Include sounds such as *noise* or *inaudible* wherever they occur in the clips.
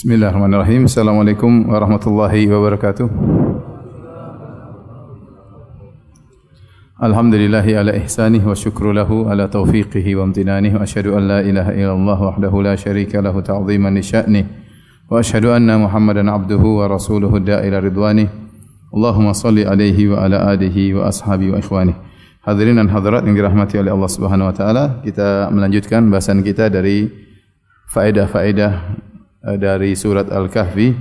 Bismillahirrahmanirrahim. Assalamualaikum warahmatullahi wabarakatuh. Alhamdulillahi ala ihsanih wa syukru lahu ala taufiqihi wa amtinanih wa ashadu an la ilaha illallah wahdahu la syarika lahu ta'ziman li sya'nih wa ashadu anna muhammadan abduhu wa rasuluhu da'ila ridwanih Allahumma salli alaihi wa ala alihi wa ashabi wa ikhwanih Hadirin dan hadirat yang dirahmati oleh Allah Subhanahu wa taala, kita melanjutkan bahasan kita dari faedah-faedah Eh, dari surat Al-Kahfi.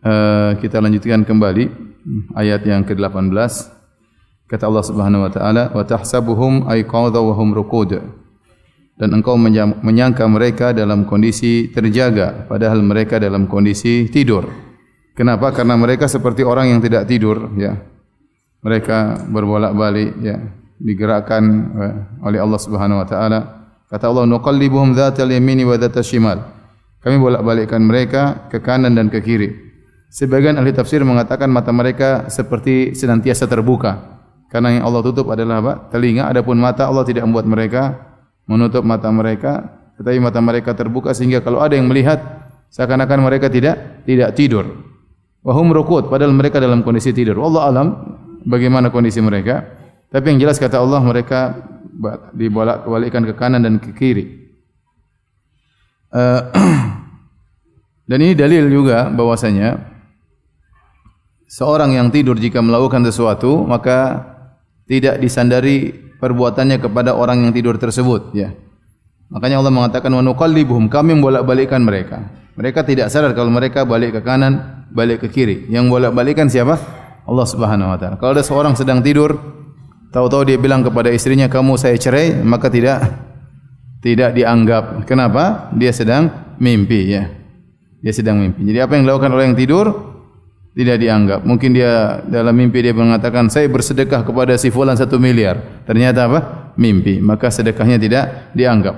Uh, kita lanjutkan kembali. Ayat yang ke-18 kata Allah Subhanahu wa taala wa tahsabuhum ayqadha wa hum ruqud dan engkau menyangka mereka dalam kondisi terjaga padahal mereka dalam kondisi tidur. Kenapa? Karena mereka seperti orang yang tidak tidur ya. Mereka berbolak-balik ya digerakkan uh, oleh Allah Subhanahu wa taala. Kata Allah nuqallibuhum dzatal yamini wa dzatal shimal kami bolak-balikkan mereka ke kanan dan ke kiri. Sebagian ahli tafsir mengatakan mata mereka seperti senantiasa terbuka. Karena yang Allah tutup adalah apa? Telinga. Adapun mata Allah tidak membuat mereka menutup mata mereka. Tetapi mata mereka terbuka sehingga kalau ada yang melihat seakan-akan mereka tidak tidak tidur. Wahum rukut. Padahal mereka dalam kondisi tidur. Allah alam bagaimana kondisi mereka. Tapi yang jelas kata Allah mereka dibolak-balikkan ke kanan dan ke kiri. Uh, *clears throat* dan ini dalil juga bahwasanya seorang yang tidur jika melakukan sesuatu maka tidak disandari perbuatannya kepada orang yang tidur tersebut ya. Makanya Allah mengatakan wa nuqallibuhum kami membolak-balikkan mereka. Mereka tidak sadar kalau mereka balik ke kanan, balik ke kiri. Yang bolak-balikkan siapa? Allah Subhanahu wa taala. Kalau ada seorang sedang tidur, tahu-tahu dia bilang kepada istrinya, "Kamu saya cerai," maka tidak tidak dianggap. Kenapa? Dia sedang mimpi ya. Dia sedang mimpi. Jadi apa yang dilakukan oleh yang tidur tidak dianggap. Mungkin dia dalam mimpi dia mengatakan saya bersedekah kepada si fulan satu miliar. Ternyata apa? Mimpi. Maka sedekahnya tidak dianggap.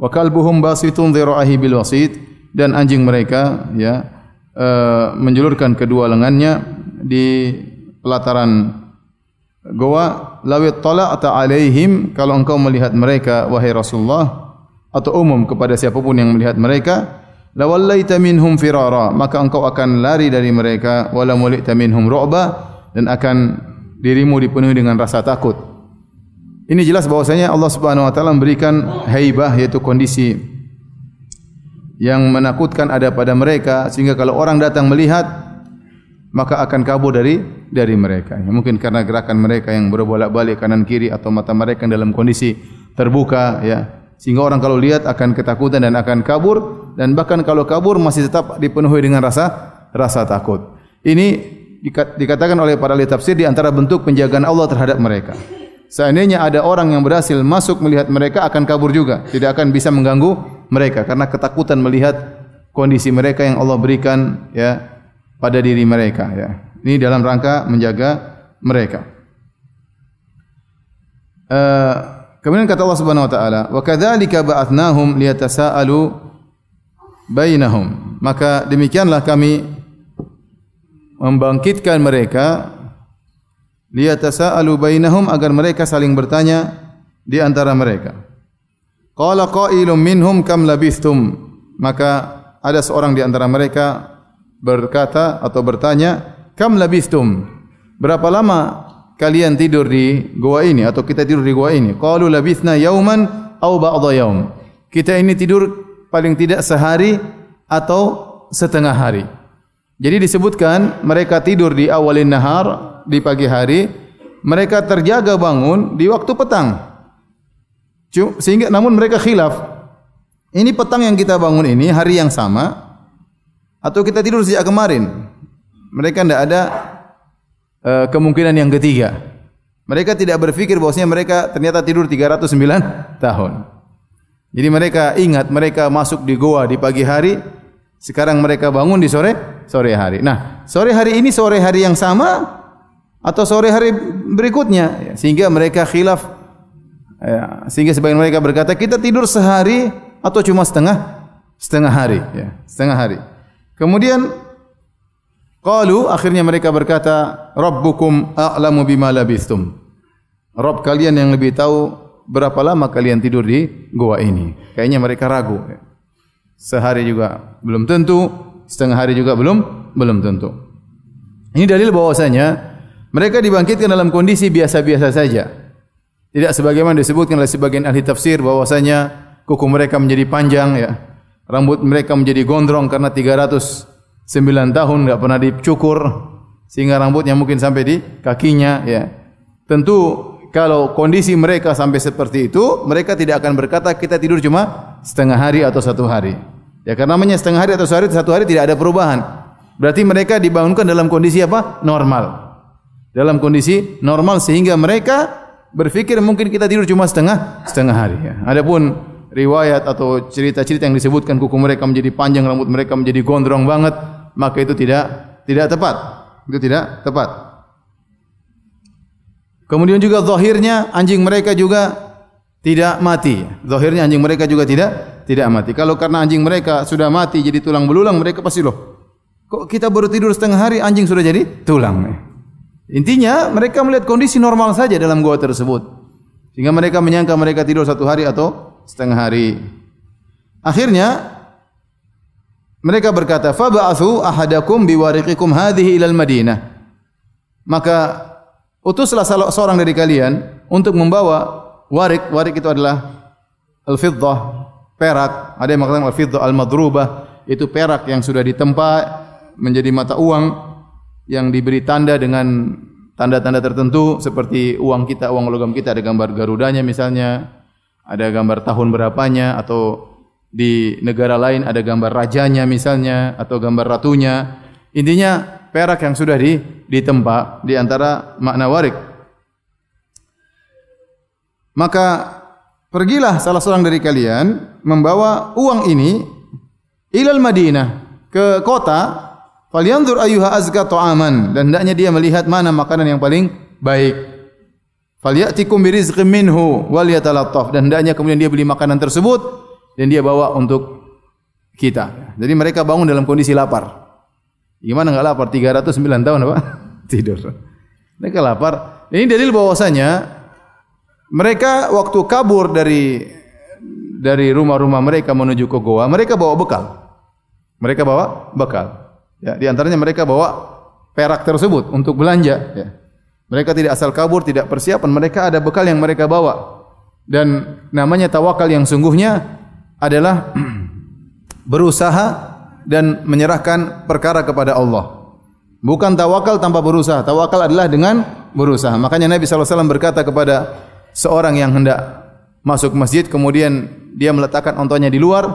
Wa kalbuhum basitun dhirahi bil wasit dan anjing mereka ya uh, menjulurkan kedua lengannya di pelataran goa lawit tala'ta alaihim kalau engkau melihat mereka wahai Rasulullah atau umum kepada siapapun yang melihat mereka lawallaita minhum firara maka engkau akan lari dari mereka wala mulita minhum ru'ba dan akan dirimu dipenuhi dengan rasa takut. Ini jelas bahwasanya Allah Subhanahu wa taala memberikan haibah yaitu kondisi yang menakutkan ada pada mereka sehingga kalau orang datang melihat maka akan kabur dari dari mereka. Ya, mungkin karena gerakan mereka yang berbolak-balik kanan kiri atau mata mereka yang dalam kondisi terbuka ya. Sehingga orang kalau lihat akan ketakutan dan akan kabur dan bahkan kalau kabur masih tetap dipenuhi dengan rasa rasa takut. Ini dikatakan oleh para ahli tafsir di antara bentuk penjagaan Allah terhadap mereka. Seandainya ada orang yang berhasil masuk melihat mereka akan kabur juga, tidak akan bisa mengganggu mereka karena ketakutan melihat kondisi mereka yang Allah berikan ya pada diri mereka ya. Ini dalam rangka menjaga mereka. Uh, kemudian kata Allah Subhanahu wa taala, "Wa kadzalika ba'atnahum liyatasaalu bainahum." Maka demikianlah kami membangkitkan mereka liyatasaalu bainahum agar mereka saling bertanya di antara mereka. Qala qailun minhum kam labistum? Maka ada seorang di antara mereka berkata atau bertanya, "Kam labistum?" Berapa lama kalian tidur di gua ini atau kita tidur di gua ini? Qalu labithna yauman aw ba'dha yaum. Kita ini tidur paling tidak sehari atau setengah hari. Jadi disebutkan mereka tidur di awalin nahar di pagi hari, mereka terjaga bangun di waktu petang. Sehingga namun mereka khilaf. Ini petang yang kita bangun ini hari yang sama atau kita tidur sejak kemarin. Mereka tidak ada uh, kemungkinan yang ketiga. Mereka tidak berfikir bahwasanya mereka ternyata tidur 309 *laughs* tahun. Jadi mereka ingat mereka masuk di goa di pagi hari, sekarang mereka bangun di sore sore hari. Nah, sore hari ini sore hari yang sama atau sore hari berikutnya sehingga mereka khilaf ya, sehingga sebagian mereka berkata kita tidur sehari atau cuma setengah setengah hari ya, setengah hari. Kemudian qalu akhirnya mereka berkata rabbukum a'lamu bima labistum. Rabb kalian yang lebih tahu berapa lama kalian tidur di gua ini. Kayaknya mereka ragu. Sehari juga belum tentu, setengah hari juga belum belum tentu. Ini dalil bahwasanya mereka dibangkitkan dalam kondisi biasa-biasa saja. Tidak sebagaimana disebutkan oleh sebagian ahli tafsir bahwasanya kuku mereka menjadi panjang ya. Rambut mereka menjadi gondrong karena 309 tahun tidak pernah dicukur sehingga rambutnya mungkin sampai di kakinya ya. Tentu kalau kondisi mereka sampai seperti itu, mereka tidak akan berkata kita tidur cuma setengah hari atau satu hari. Ya karena namanya setengah hari atau satu hari, satu hari tidak ada perubahan. Berarti mereka dibangunkan dalam kondisi apa? Normal dalam kondisi normal sehingga mereka berfikir mungkin kita tidur cuma setengah setengah hari. Ya. Adapun riwayat atau cerita-cerita yang disebutkan kuku mereka menjadi panjang, rambut mereka menjadi gondrong banget, maka itu tidak tidak tepat. Itu tidak tepat. Kemudian juga zahirnya anjing mereka juga tidak mati. Zahirnya anjing mereka juga tidak tidak mati. Kalau karena anjing mereka sudah mati jadi tulang belulang, mereka pasti loh. Kok kita baru tidur setengah hari anjing sudah jadi tulang. Ya. Intinya mereka melihat kondisi normal saja dalam gua tersebut. Sehingga mereka menyangka mereka tidur satu hari atau setengah hari. Akhirnya mereka berkata, "Fab'athu ahadakum biwariqikum hadhihi ilal Madinah." Maka utuslah salah seorang dari kalian untuk membawa warik. Warik itu adalah al-fiddah, perak. Ada yang mengatakan al-fiddah al-madrubah, itu perak yang sudah ditempa menjadi mata uang yang diberi tanda dengan tanda-tanda tertentu seperti uang kita, uang logam kita ada gambar garudanya misalnya, ada gambar tahun berapanya atau di negara lain ada gambar rajanya misalnya atau gambar ratunya. Intinya perak yang sudah di ditempa di antara makna warik. Maka pergilah salah seorang dari kalian membawa uang ini ilal Madinah ke kota Falyanzur ayyuha azka ta'aman dan hendaknya dia melihat mana makanan yang paling baik. Falyatikum birizqin minhu wal yatalattaf dan hendaknya kemudian dia beli makanan tersebut dan dia bawa untuk kita. Jadi mereka bangun dalam kondisi lapar. Gimana enggak lapar 309 tahun apa? *laughs* Tidur. Mereka lapar. Ini dalil bahwasanya mereka waktu kabur dari dari rumah-rumah mereka menuju ke goa, mereka bawa bekal. Mereka bawa bekal. Ya, di antaranya mereka bawa perak tersebut untuk belanja. Ya. Mereka tidak asal kabur, tidak persiapan. Mereka ada bekal yang mereka bawa. Dan namanya tawakal yang sungguhnya adalah *clears throat* berusaha dan menyerahkan perkara kepada Allah. Bukan tawakal tanpa berusaha. Tawakal adalah dengan berusaha. Makanya Nabi SAW berkata kepada seorang yang hendak masuk masjid, kemudian dia meletakkan ontonya di luar,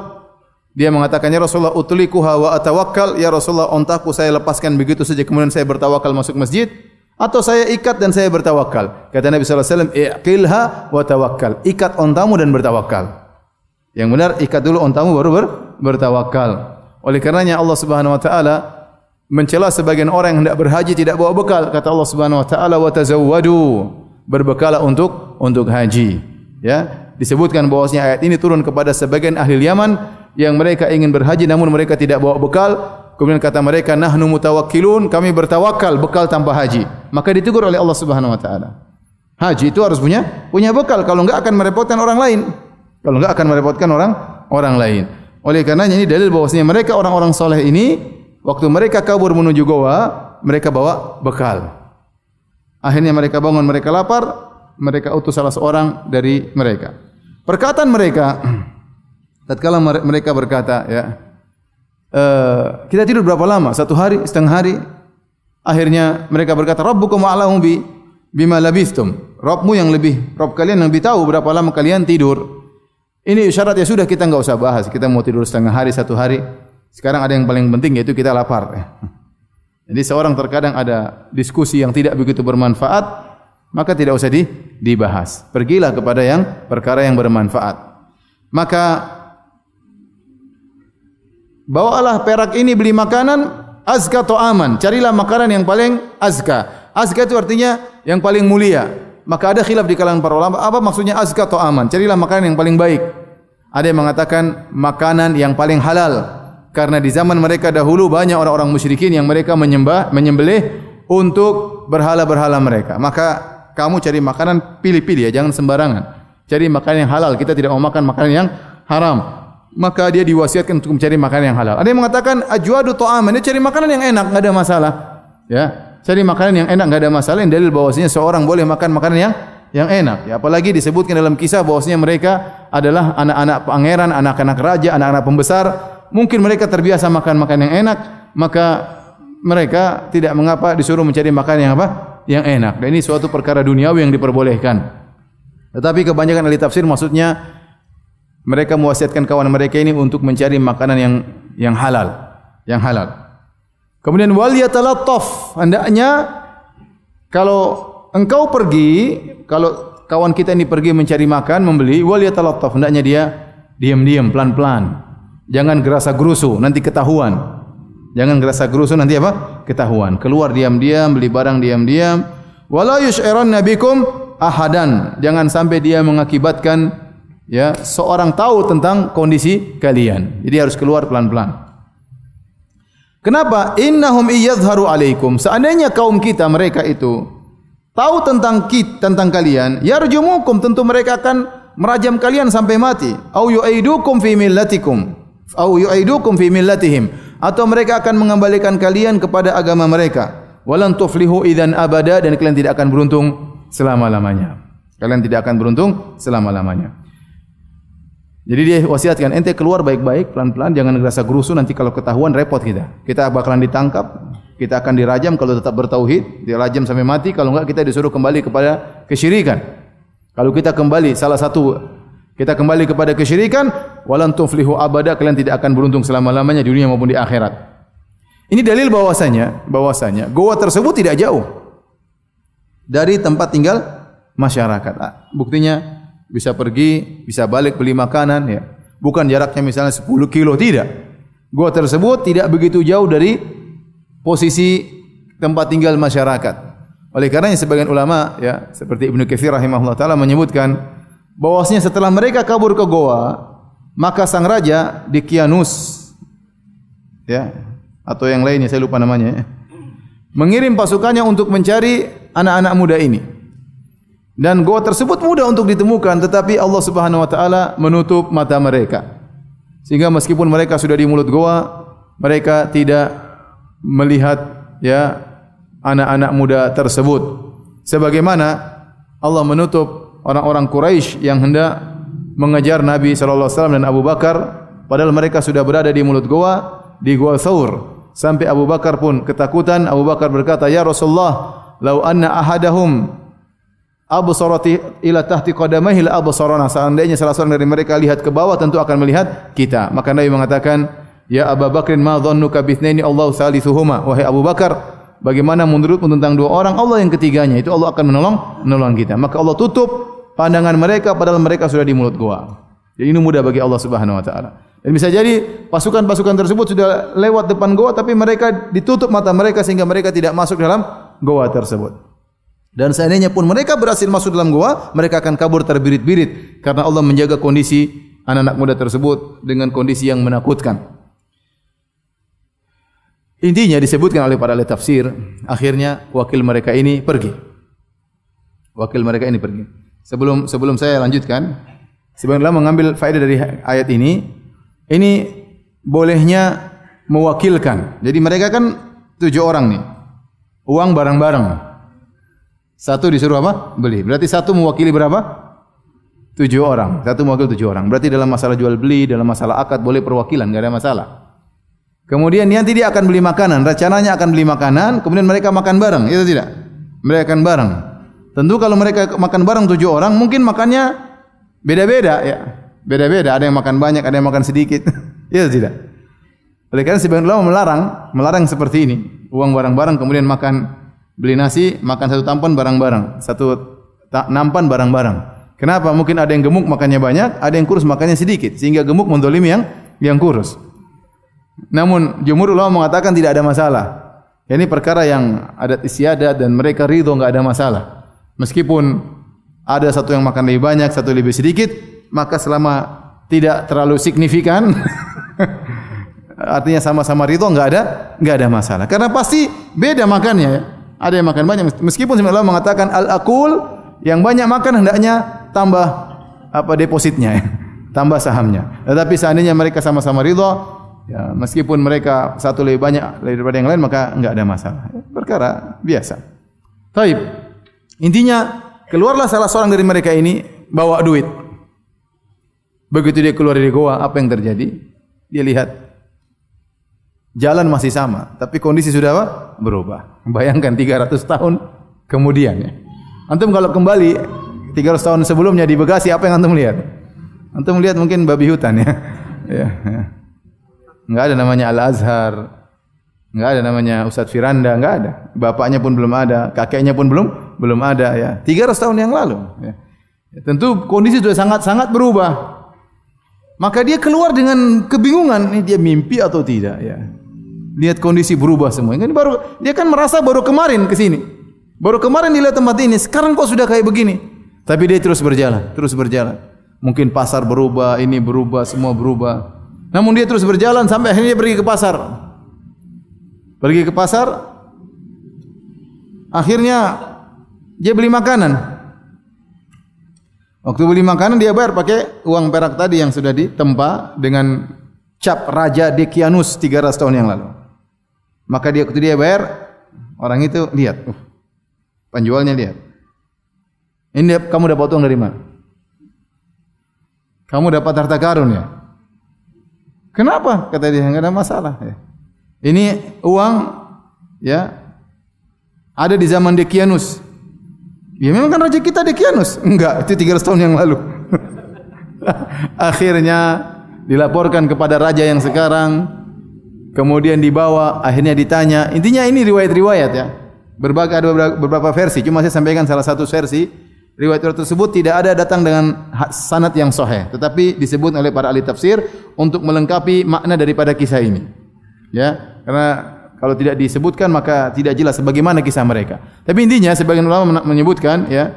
dia mengatakan, Ya Rasulullah, utulikuha wa atawakkal. Ya Rasulullah, ontaku saya lepaskan begitu saja. Kemudian saya bertawakal masuk masjid. Atau saya ikat dan saya bertawakal. Kata Nabi SAW, Iqilha wa tawakkal. Ikat ontamu dan bertawakal. Yang benar, ikat dulu ontamu baru ber bertawakal. Oleh karenanya Allah Subhanahu Wa Taala mencela sebagian orang yang hendak berhaji tidak bawa bekal. Kata Allah Subhanahu Wa Taala, wa tazawwadu. Berbekala untuk untuk haji. Ya, disebutkan bahwasanya ayat ini turun kepada sebagian ahli Yaman yang mereka ingin berhaji namun mereka tidak bawa bekal kemudian kata mereka nahnu mutawakkilun kami bertawakal bekal tanpa haji maka ditegur oleh Allah Subhanahu wa taala. Haji itu harus punya punya bekal. Kalau enggak akan merepotkan orang lain. Kalau enggak akan merepotkan orang orang lain. Oleh karena ini dalil bahwasanya mereka orang-orang soleh ini waktu mereka kabur menuju goa mereka bawa bekal. Akhirnya mereka bangun mereka lapar mereka utus salah seorang dari mereka. Perkataan mereka *clears throat* tatkala mereka berkata ya uh, kita tidur berapa lama? Satu hari setengah hari akhirnya mereka berkata rabbukum a'lamu bi bima labistum. Rabbmu yang lebih rabb kalian yang lebih tahu berapa lama kalian tidur. Ini syarat ya sudah kita enggak usah bahas. Kita mau tidur setengah hari satu hari. Sekarang ada yang paling penting yaitu kita lapar. *laughs* Jadi seorang terkadang ada diskusi yang tidak begitu bermanfaat maka tidak usah di, dibahas. Pergilah kepada yang perkara yang bermanfaat. Maka Bawalah perak ini beli makanan azka atau aman. Carilah makanan yang paling azka. Azka itu artinya yang paling mulia. Maka ada khilaf di kalangan para ulama. Apa maksudnya azka atau aman? Carilah makanan yang paling baik. Ada yang mengatakan makanan yang paling halal. Karena di zaman mereka dahulu banyak orang-orang musyrikin yang mereka menyembah, menyembelih untuk berhala-berhala mereka. Maka kamu cari makanan pilih-pilih ya, jangan sembarangan. Cari makanan yang halal. Kita tidak mau makan makanan yang haram. Maka dia diwasiatkan untuk mencari makanan yang halal. Ada yang mengatakan ajwadu ta'am, dia cari makanan yang enak, enggak ada masalah. Ya, cari makanan yang enak enggak ada masalah. Yang dalil bahwasanya seorang boleh makan makanan yang yang enak. Ya, apalagi disebutkan dalam kisah bahwasanya mereka adalah anak-anak pangeran, anak-anak raja, anak-anak pembesar. Mungkin mereka terbiasa makan makanan yang enak, maka mereka tidak mengapa disuruh mencari makanan yang apa? Yang enak. Dan ini suatu perkara duniawi yang diperbolehkan. Tetapi kebanyakan ahli tafsir maksudnya mereka mewasiatkan kawan mereka ini untuk mencari makanan yang yang halal, yang halal. Kemudian wal yatalattaf, hendaknya kalau engkau pergi, kalau kawan kita ini pergi mencari makan, membeli, wal yatalattaf, hendaknya dia diam-diam, pelan-pelan. Jangan gerasa gerusu, nanti ketahuan. Jangan gerasa gerusu nanti apa? Ketahuan. Keluar diam-diam, beli barang diam-diam. Wala yush'iran nabikum ahadan jangan sampai dia mengakibatkan ya seorang tahu tentang kondisi kalian. Jadi harus keluar pelan-pelan. Kenapa? Innahum iyadhharu alaikum. Seandainya kaum kita mereka itu tahu tentang kit tentang kalian yarjumukum tentu mereka akan merajam kalian sampai mati. Au yu'idukum fi millatikum. Au yu'idukum fi millatihim. Atau mereka akan mengembalikan kalian kepada agama mereka. Walan tuflihu idzan abada dan kalian tidak akan beruntung selama-lamanya. Kalian tidak akan beruntung selama-lamanya. Jadi dia wasiatkan ente keluar baik-baik pelan-pelan jangan ngerasa gerusu nanti kalau ketahuan repot kita. Kita bakalan ditangkap, kita akan dirajam kalau tetap bertauhid, dirajam sampai mati kalau enggak kita disuruh kembali kepada kesyirikan. Kalau kita kembali salah satu kita kembali kepada kesyirikan walan tuflihu abada kalian tidak akan beruntung selama-lamanya di dunia maupun di akhirat. Ini dalil bahwasanya bahwasanya goa tersebut tidak jauh dari tempat tinggal masyarakat. Ah, buktinya bisa pergi, bisa balik beli makanan ya. Bukan jaraknya misalnya 10 kilo tidak. Gua tersebut tidak begitu jauh dari posisi tempat tinggal masyarakat. Oleh karenanya sebagian ulama ya seperti Ibnu Katsir rahimahullah taala menyebutkan bahwasanya setelah mereka kabur ke goa, maka sang raja di Kianus ya atau yang lainnya saya lupa namanya ya, mengirim pasukannya untuk mencari anak-anak muda ini. Dan goa tersebut mudah untuk ditemukan tetapi Allah Subhanahu wa taala menutup mata mereka. Sehingga meskipun mereka sudah di mulut goa, mereka tidak melihat ya anak-anak muda tersebut. Sebagaimana Allah menutup orang-orang Quraisy yang hendak mengejar Nabi sallallahu alaihi wasallam dan Abu Bakar padahal mereka sudah berada di mulut goa di Gua Thawr sampai Abu Bakar pun ketakutan Abu Bakar berkata ya Rasulullah lau anna ahadahum absarati ila tahti qadamaihi la absarana. Seandainya salah seorang dari mereka lihat ke bawah tentu akan melihat kita. Maka Nabi mengatakan ya Abu Bakrin ma dhannuka bithnaini? Allah salisuhuma wahai Abu Bakar bagaimana menurutmu tentang dua orang? Allah yang ketiganya. Itu Allah akan menolong menolong kita. Maka Allah tutup pandangan mereka padahal mereka sudah di mulut gua. Jadi ini mudah bagi Allah Subhanahu wa taala. Dan bisa jadi pasukan-pasukan tersebut sudah lewat depan gua tapi mereka ditutup mata mereka sehingga mereka tidak masuk dalam gua tersebut. Dan seandainya pun mereka berhasil masuk dalam gua, mereka akan kabur terbirit-birit karena Allah menjaga kondisi anak-anak muda tersebut dengan kondisi yang menakutkan. Intinya disebutkan oleh para ahli tafsir, akhirnya wakil mereka ini pergi. Wakil mereka ini pergi. Sebelum sebelum saya lanjutkan, sebenarnya mengambil faedah dari ayat ini, ini bolehnya mewakilkan. Jadi mereka kan tujuh orang nih. Uang barang-barang. Satu disuruh apa? Beli. Berarti satu mewakili berapa? Tujuh orang. Satu mewakili tujuh orang. Berarti dalam masalah jual beli, dalam masalah akad boleh perwakilan, tidak ada masalah. Kemudian nanti dia akan beli makanan. Rencananya akan beli makanan, kemudian mereka makan bareng. Itu tidak? Mereka akan bareng. Tentu kalau mereka makan bareng tujuh orang, mungkin makannya beda-beda ya. Beda-beda, ada yang makan banyak, ada yang makan sedikit. *laughs* Iya tidak? Oleh karena sebagian ulama melarang, melarang seperti ini. Uang barang-barang kemudian makan beli nasi, makan satu tampan barang-barang, satu nampan barang-barang. Kenapa? Mungkin ada yang gemuk makannya banyak, ada yang kurus makannya sedikit, sehingga gemuk mendolimi yang yang kurus. Namun jumhur ulama mengatakan tidak ada masalah. Ini perkara yang adat istiadat dan mereka ridho enggak ada masalah. Meskipun ada satu yang makan lebih banyak, satu lebih sedikit, maka selama tidak terlalu signifikan *laughs* artinya sama-sama ridho enggak ada enggak ada masalah karena pasti beda makannya ya. Ada yang makan banyak meskipun Allah mengatakan al akul yang banyak makan hendaknya tambah apa depositnya ya. *laughs* tambah sahamnya. Tetapi seandainya mereka sama-sama ridha, ya meskipun mereka satu lebih banyak daripada yang lain maka enggak ada masalah. Perkara biasa. Taib. Intinya keluarlah salah seorang dari mereka ini bawa duit. Begitu dia keluar dari goa, apa yang terjadi? Dia lihat jalan masih sama, tapi kondisi sudah apa? berubah. Bayangkan 300 tahun kemudian ya. Antum kalau kembali 300 tahun sebelumnya di Bekasi apa yang antum lihat? Antum lihat mungkin babi hutan ya. *laughs* ya, ya. Enggak ada namanya Al Azhar. Enggak ada namanya Ustaz Firanda, enggak ada. Bapaknya pun belum ada, kakeknya pun belum belum ada ya. 300 tahun yang lalu ya. ya tentu kondisi sudah sangat-sangat berubah. Maka dia keluar dengan kebingungan, ini dia mimpi atau tidak ya. Lihat kondisi berubah semua. Ini baru dia kan merasa baru kemarin ke sini. Baru kemarin dilihat tempat ini, sekarang kok sudah kayak begini. Tapi dia terus berjalan, terus berjalan. Mungkin pasar berubah, ini berubah, semua berubah. Namun dia terus berjalan sampai akhirnya dia pergi ke pasar. Pergi ke pasar. Akhirnya dia beli makanan. Waktu beli makanan dia bayar pakai uang perak tadi yang sudah ditempa dengan cap Raja Dekianus 300 tahun yang lalu. Maka dia waktu dia bayar, orang itu lihat, uh, penjualnya lihat. Ini kamu dapat uang dari mana? kamu dapat harta karun ya. Kenapa? Kata dia, enggak ada masalah. Ya. Ini uang ya ada di zaman Dekianus. Ya memang kan raja kita Dekianus. Enggak, itu 300 tahun yang lalu. *laughs* akhirnya dilaporkan kepada raja yang sekarang. Kemudian dibawa, akhirnya ditanya. Intinya ini riwayat-riwayat ya. Berbagai ada beberapa versi. Cuma saya sampaikan salah satu versi riwayat tersebut tidak ada datang dengan sanad yang sahih tetapi disebut oleh para ahli tafsir untuk melengkapi makna daripada kisah ini ya karena kalau tidak disebutkan maka tidak jelas bagaimana kisah mereka tapi intinya sebagian ulama menyebutkan ya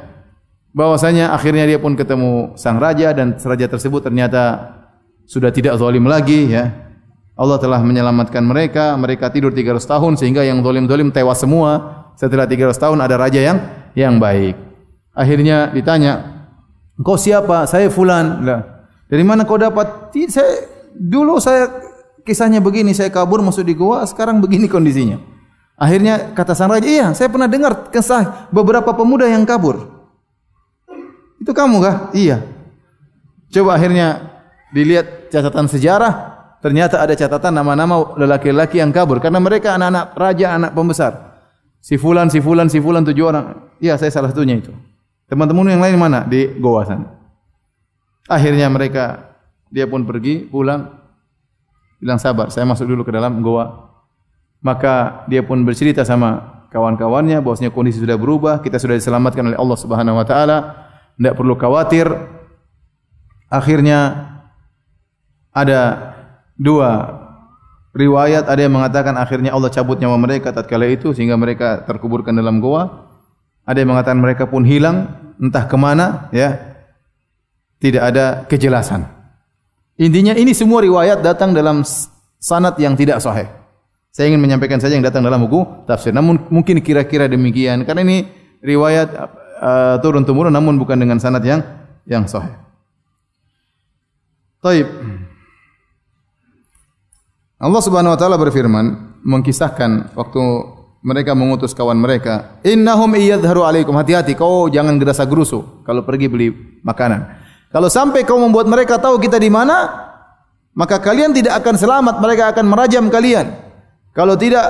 bahwasanya akhirnya dia pun ketemu sang raja dan raja tersebut ternyata sudah tidak zalim lagi ya Allah telah menyelamatkan mereka mereka tidur 300 tahun sehingga yang zalim-zalim tewas semua setelah 300 tahun ada raja yang yang baik Akhirnya ditanya, "Kau siapa?" "Saya fulan." Lah, "Dari mana kau dapat?" "Saya dulu saya kisahnya begini, saya kabur masuk di gua, sekarang begini *laughs* kondisinya." Akhirnya kata sang raja, "Iya, saya pernah dengar kisah beberapa pemuda yang kabur." "Itu kamu kah?" "Iya." Coba akhirnya dilihat catatan sejarah, ternyata ada catatan nama-nama lelaki-lelaki yang kabur karena mereka anak-anak raja, anak pembesar. Si fulan, si fulan, si fulan tujuh orang. Iya, saya salah satunya itu. Teman-teman yang lain mana? Di Goa sana. Akhirnya mereka dia pun pergi pulang bilang sabar, saya masuk dulu ke dalam Goa. Maka dia pun bercerita sama kawan-kawannya bahwasanya kondisi sudah berubah, kita sudah diselamatkan oleh Allah Subhanahu wa taala, tidak perlu khawatir. Akhirnya ada dua riwayat ada yang mengatakan akhirnya Allah cabut nyawa mereka tatkala itu sehingga mereka terkuburkan dalam goa. Ada yang mengatakan mereka pun hilang entah ke mana ya. Tidak ada kejelasan. Intinya ini semua riwayat datang dalam sanad yang tidak sahih. Saya ingin menyampaikan saja yang datang dalam buku tafsir. Namun mungkin kira-kira demikian karena ini riwayat uh, turun temurun namun bukan dengan sanad yang yang sahih. Taib. Allah Subhanahu wa taala berfirman mengkisahkan waktu mereka mengutus kawan mereka, "Innahum iyadhharu alaikum." Hati-hati kau jangan gerasa gerusu kalau pergi beli makanan. Kalau sampai kau membuat mereka tahu kita di mana, maka kalian tidak akan selamat, mereka akan merajam kalian. Kalau tidak,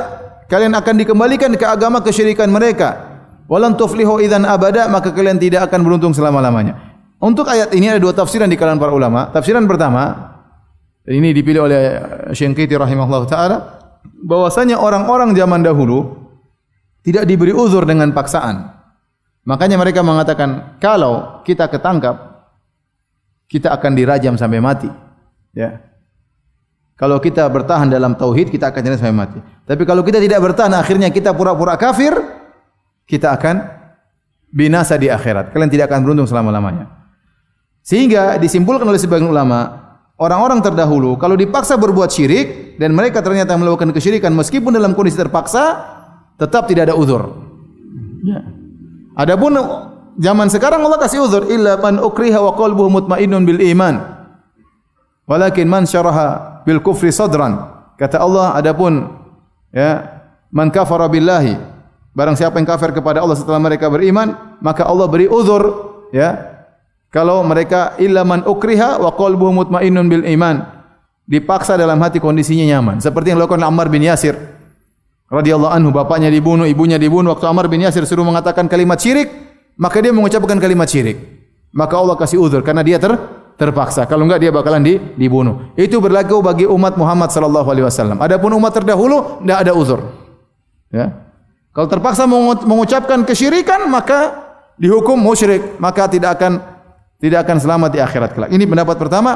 kalian akan dikembalikan ke agama kesyirikan mereka. Walan tuflihu idzan abada, maka kalian tidak akan beruntung selama-lamanya. Untuk ayat ini ada dua tafsiran di kalangan para ulama. Tafsiran pertama, ini dipilih oleh Syekh rahimahullah taala, bahwasanya orang-orang zaman dahulu tidak diberi uzur dengan paksaan. Makanya mereka mengatakan kalau kita ketangkap kita akan dirajam sampai mati. Ya. Kalau kita bertahan dalam tauhid kita akan dirajam sampai mati. Tapi kalau kita tidak bertahan akhirnya kita pura-pura kafir, kita akan binasa di akhirat. Kalian tidak akan beruntung selama-lamanya. Sehingga disimpulkan oleh sebagian ulama, orang-orang terdahulu kalau dipaksa berbuat syirik dan mereka ternyata melakukan kesyirikan meskipun dalam kondisi terpaksa tetap tidak ada uzur. Ya. Adapun zaman sekarang Allah kasih uzur illa man ukriha wa qalbuhu mutmainnun bil iman. Walakin man syaraha bil kufri sadran. Kata Allah adapun ya man kafara billahi barang siapa yang kafir kepada Allah setelah mereka beriman maka Allah beri uzur ya kalau mereka illa man ukriha wa qalbuhu mutmainnun bil iman dipaksa dalam hati kondisinya nyaman seperti yang dilakukan Ammar bin Yasir radhiyallahu anhu bapaknya dibunuh ibunya dibunuh waktu Ammar bin Yasir suruh mengatakan kalimat syirik maka dia mengucapkan kalimat syirik maka Allah kasih uzur karena dia ter terpaksa. Kalau enggak dia bakalan di, dibunuh. Itu berlaku bagi umat Muhammad sallallahu alaihi wasallam. Adapun umat terdahulu tidak ada uzur. Ya. Kalau terpaksa mengucapkan kesyirikan maka dihukum musyrik, maka tidak akan tidak akan selamat di akhirat kelak. Ini pendapat pertama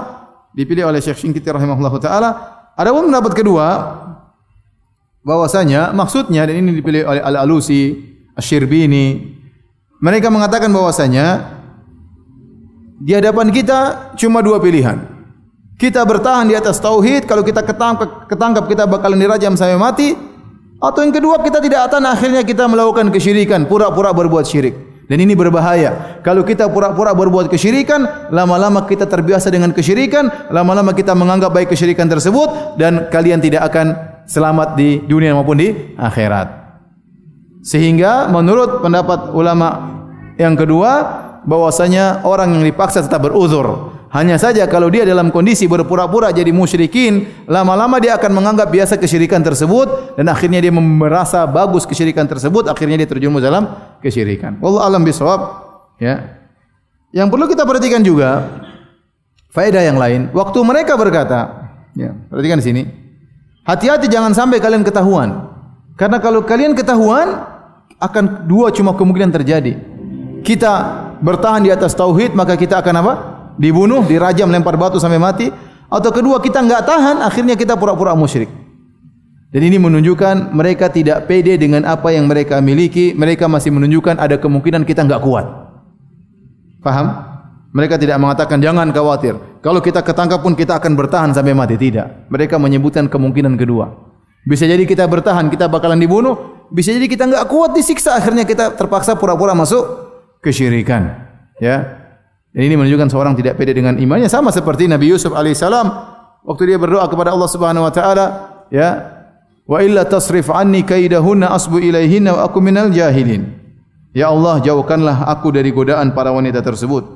dipilih oleh Syekh Syinkiti rahimahullahu taala. Adapun pendapat kedua bahwasanya maksudnya dan ini dipilih oleh Al-Alusi, Asy-Syirbini mereka mengatakan bahwasanya di hadapan kita cuma dua pilihan. Kita bertahan di atas tauhid, kalau kita ketangkap, kita bakalan dirajam sampai mati. Atau yang kedua kita tidak akan akhirnya kita melakukan kesyirikan, pura-pura berbuat syirik. Dan ini berbahaya. Kalau kita pura-pura berbuat kesyirikan, lama-lama kita terbiasa dengan kesyirikan, lama-lama kita menganggap baik kesyirikan tersebut dan kalian tidak akan selamat di dunia maupun di akhirat. Sehingga menurut pendapat ulama yang kedua, bahwasanya orang yang dipaksa tetap beruzur. Hanya saja kalau dia dalam kondisi berpura-pura jadi musyrikin, lama-lama dia akan menganggap biasa kesyirikan tersebut dan akhirnya dia merasa bagus kesyirikan tersebut, akhirnya dia terjerumus dalam kesyirikan. Wallahu alam bisawab. Ya. Yang perlu kita perhatikan juga faedah yang lain. Waktu mereka berkata, ya, perhatikan di sini. Hati-hati jangan sampai kalian ketahuan. Karena kalau kalian ketahuan akan dua cuma kemungkinan terjadi. Kita bertahan di atas tauhid maka kita akan apa? Dibunuh, dirajam, lempar batu sampai mati. Atau kedua kita enggak tahan, akhirnya kita pura-pura musyrik. Dan ini menunjukkan mereka tidak pede dengan apa yang mereka miliki. Mereka masih menunjukkan ada kemungkinan kita enggak kuat. Faham? Mereka tidak mengatakan jangan khawatir. Kalau kita ketangkap pun kita akan bertahan sampai mati. Tidak. Mereka menyebutkan kemungkinan kedua. Bisa jadi kita bertahan, kita bakalan dibunuh. Bisa jadi kita enggak kuat disiksa. Akhirnya kita terpaksa pura-pura masuk kesyirikan. Ya. Ini menunjukkan seorang tidak pede dengan imannya sama seperti Nabi Yusuf alaihissalam waktu dia berdoa kepada Allah Subhanahu wa taala, ya. Wa illa tasrif anni kaidahunna asbu ilaihinna wa aku minal jahilin. Ya Allah, jauhkanlah aku dari godaan para wanita tersebut.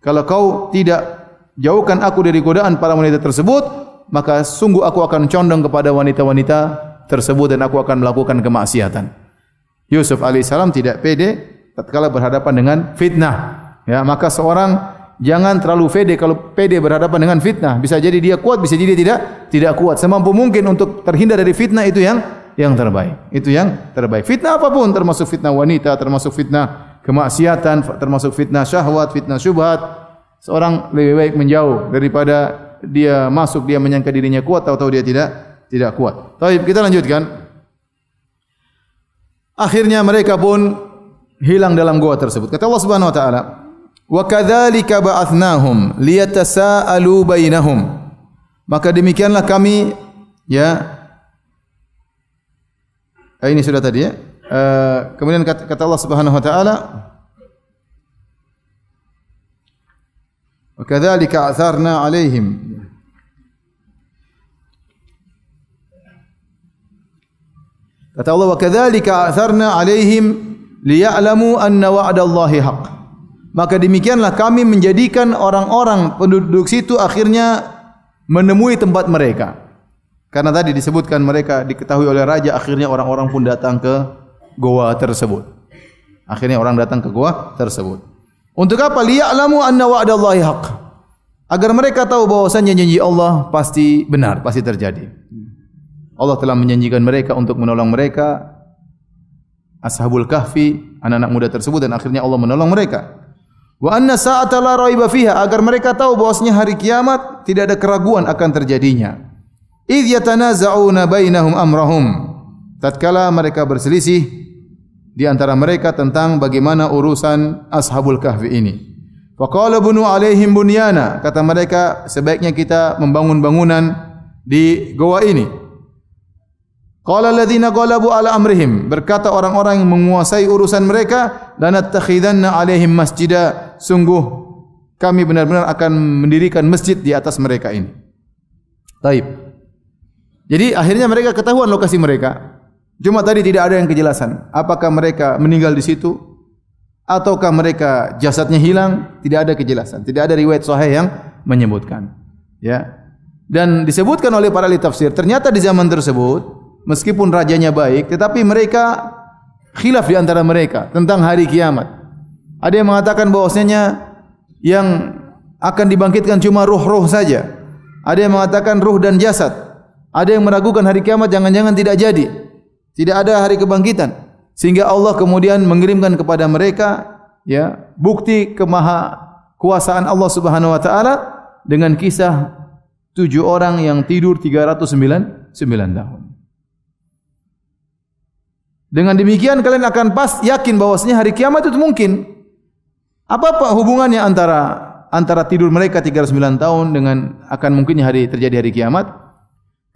Kalau kau tidak jauhkan aku dari godaan para wanita tersebut, maka sungguh aku akan condong kepada wanita-wanita tersebut dan aku akan melakukan kemaksiatan. Yusuf alaihissalam tidak pede tatkala berhadapan dengan fitnah. Ya, maka seorang jangan terlalu pede kalau pede berhadapan dengan fitnah. Bisa jadi dia kuat, bisa jadi dia tidak tidak kuat. Semampu mungkin untuk terhindar dari fitnah itu yang yang terbaik. Itu yang terbaik. Fitnah apapun termasuk fitnah wanita, termasuk fitnah kemaksiatan, termasuk fitnah syahwat, fitnah syubhat. Seorang lebih baik menjauh daripada dia masuk dia menyangka dirinya kuat atau tahu dia tidak tidak kuat. Baik, kita lanjutkan. Akhirnya mereka pun hilang dalam gua tersebut. Kata Allah Subhanahu wa taala, "Wa kadzalika ba'athnahum liyatasaalu bainahum." Maka demikianlah kami ya eh, ini sudah tadi ya. Uh, kemudian kata, Allah Subhanahu wa taala, "Wa kadzalika atharna 'alaihim" Kata Allah, "Wa kadzalika atharna 'alaihim" liya'lamu anna wa'dallahi haqq. Maka demikianlah kami menjadikan orang-orang penduduk situ akhirnya menemui tempat mereka. Karena tadi disebutkan mereka diketahui oleh raja akhirnya orang-orang pun datang ke goa tersebut. Akhirnya orang datang ke goa tersebut. Untuk apa? Liya'lamu anna wa'dallahi haqq. Agar mereka tahu bahwasanya janji Allah pasti benar, pasti terjadi. Allah telah menjanjikan mereka untuk menolong mereka ashabul kahfi anak-anak muda tersebut dan akhirnya Allah menolong mereka wa anna sa'ata la raiba fiha agar mereka tahu bahwasanya hari kiamat tidak ada keraguan akan terjadinya. Id yatanaza'una bainahum amrahum tatkala mereka berselisih di antara mereka tentang bagaimana urusan ashabul kahfi ini. Faqala bunu alaihim bunyana kata mereka sebaiknya kita membangun bangunan di goa ini. Qala alladziina qalabu ala amrihim berkata orang-orang yang menguasai urusan mereka lanattakhidanna alaihim masjida sungguh kami benar-benar akan mendirikan masjid di atas mereka ini Taib. Jadi akhirnya mereka ketahuan lokasi mereka. Cuma tadi tidak ada yang kejelasan. Apakah mereka meninggal di situ ataukah mereka jasadnya hilang? Tidak ada kejelasan. Tidak ada riwayat sahih yang menyebutkan. Ya. Dan disebutkan oleh para ahli tafsir, ternyata di zaman tersebut meskipun rajanya baik, tetapi mereka khilaf di antara mereka tentang hari kiamat. Ada yang mengatakan bahwasanya yang akan dibangkitkan cuma ruh-ruh saja. Ada yang mengatakan ruh dan jasad. Ada yang meragukan hari kiamat jangan-jangan tidak jadi. Tidak ada hari kebangkitan. Sehingga Allah kemudian mengirimkan kepada mereka ya bukti kemaha kuasaan Allah Subhanahu wa taala dengan kisah tujuh orang yang tidur 309 tahun. Dengan demikian kalian akan pas yakin bahwasanya hari kiamat itu mungkin. Apa apa hubungannya antara antara tidur mereka 39 tahun dengan akan mungkinnya hari terjadi hari kiamat?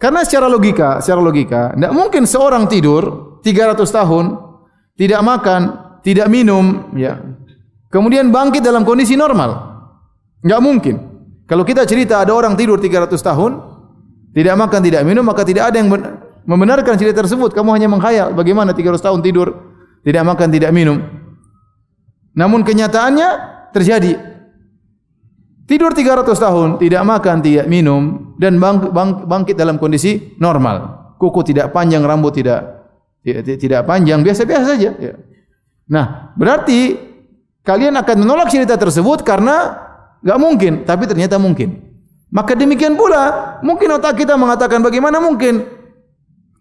Karena secara logika, secara logika, tidak mungkin seorang tidur 300 tahun tidak makan, tidak minum, ya. Kemudian bangkit dalam kondisi normal. Enggak mungkin. Kalau kita cerita ada orang tidur 300 tahun, tidak makan, tidak minum, maka tidak ada yang membenarkan cerita tersebut. Kamu hanya menghayal bagaimana 300 tahun tidur, tidak makan, tidak minum. Namun kenyataannya terjadi. Tidur 300 tahun, tidak makan, tidak minum dan bang, bang, bangkit dalam kondisi normal. Kuku tidak panjang, rambut tidak tidak, tidak panjang, biasa-biasa saja. Ya. Nah, berarti kalian akan menolak cerita tersebut karena enggak mungkin, tapi ternyata mungkin. Maka demikian pula, mungkin otak kita mengatakan bagaimana mungkin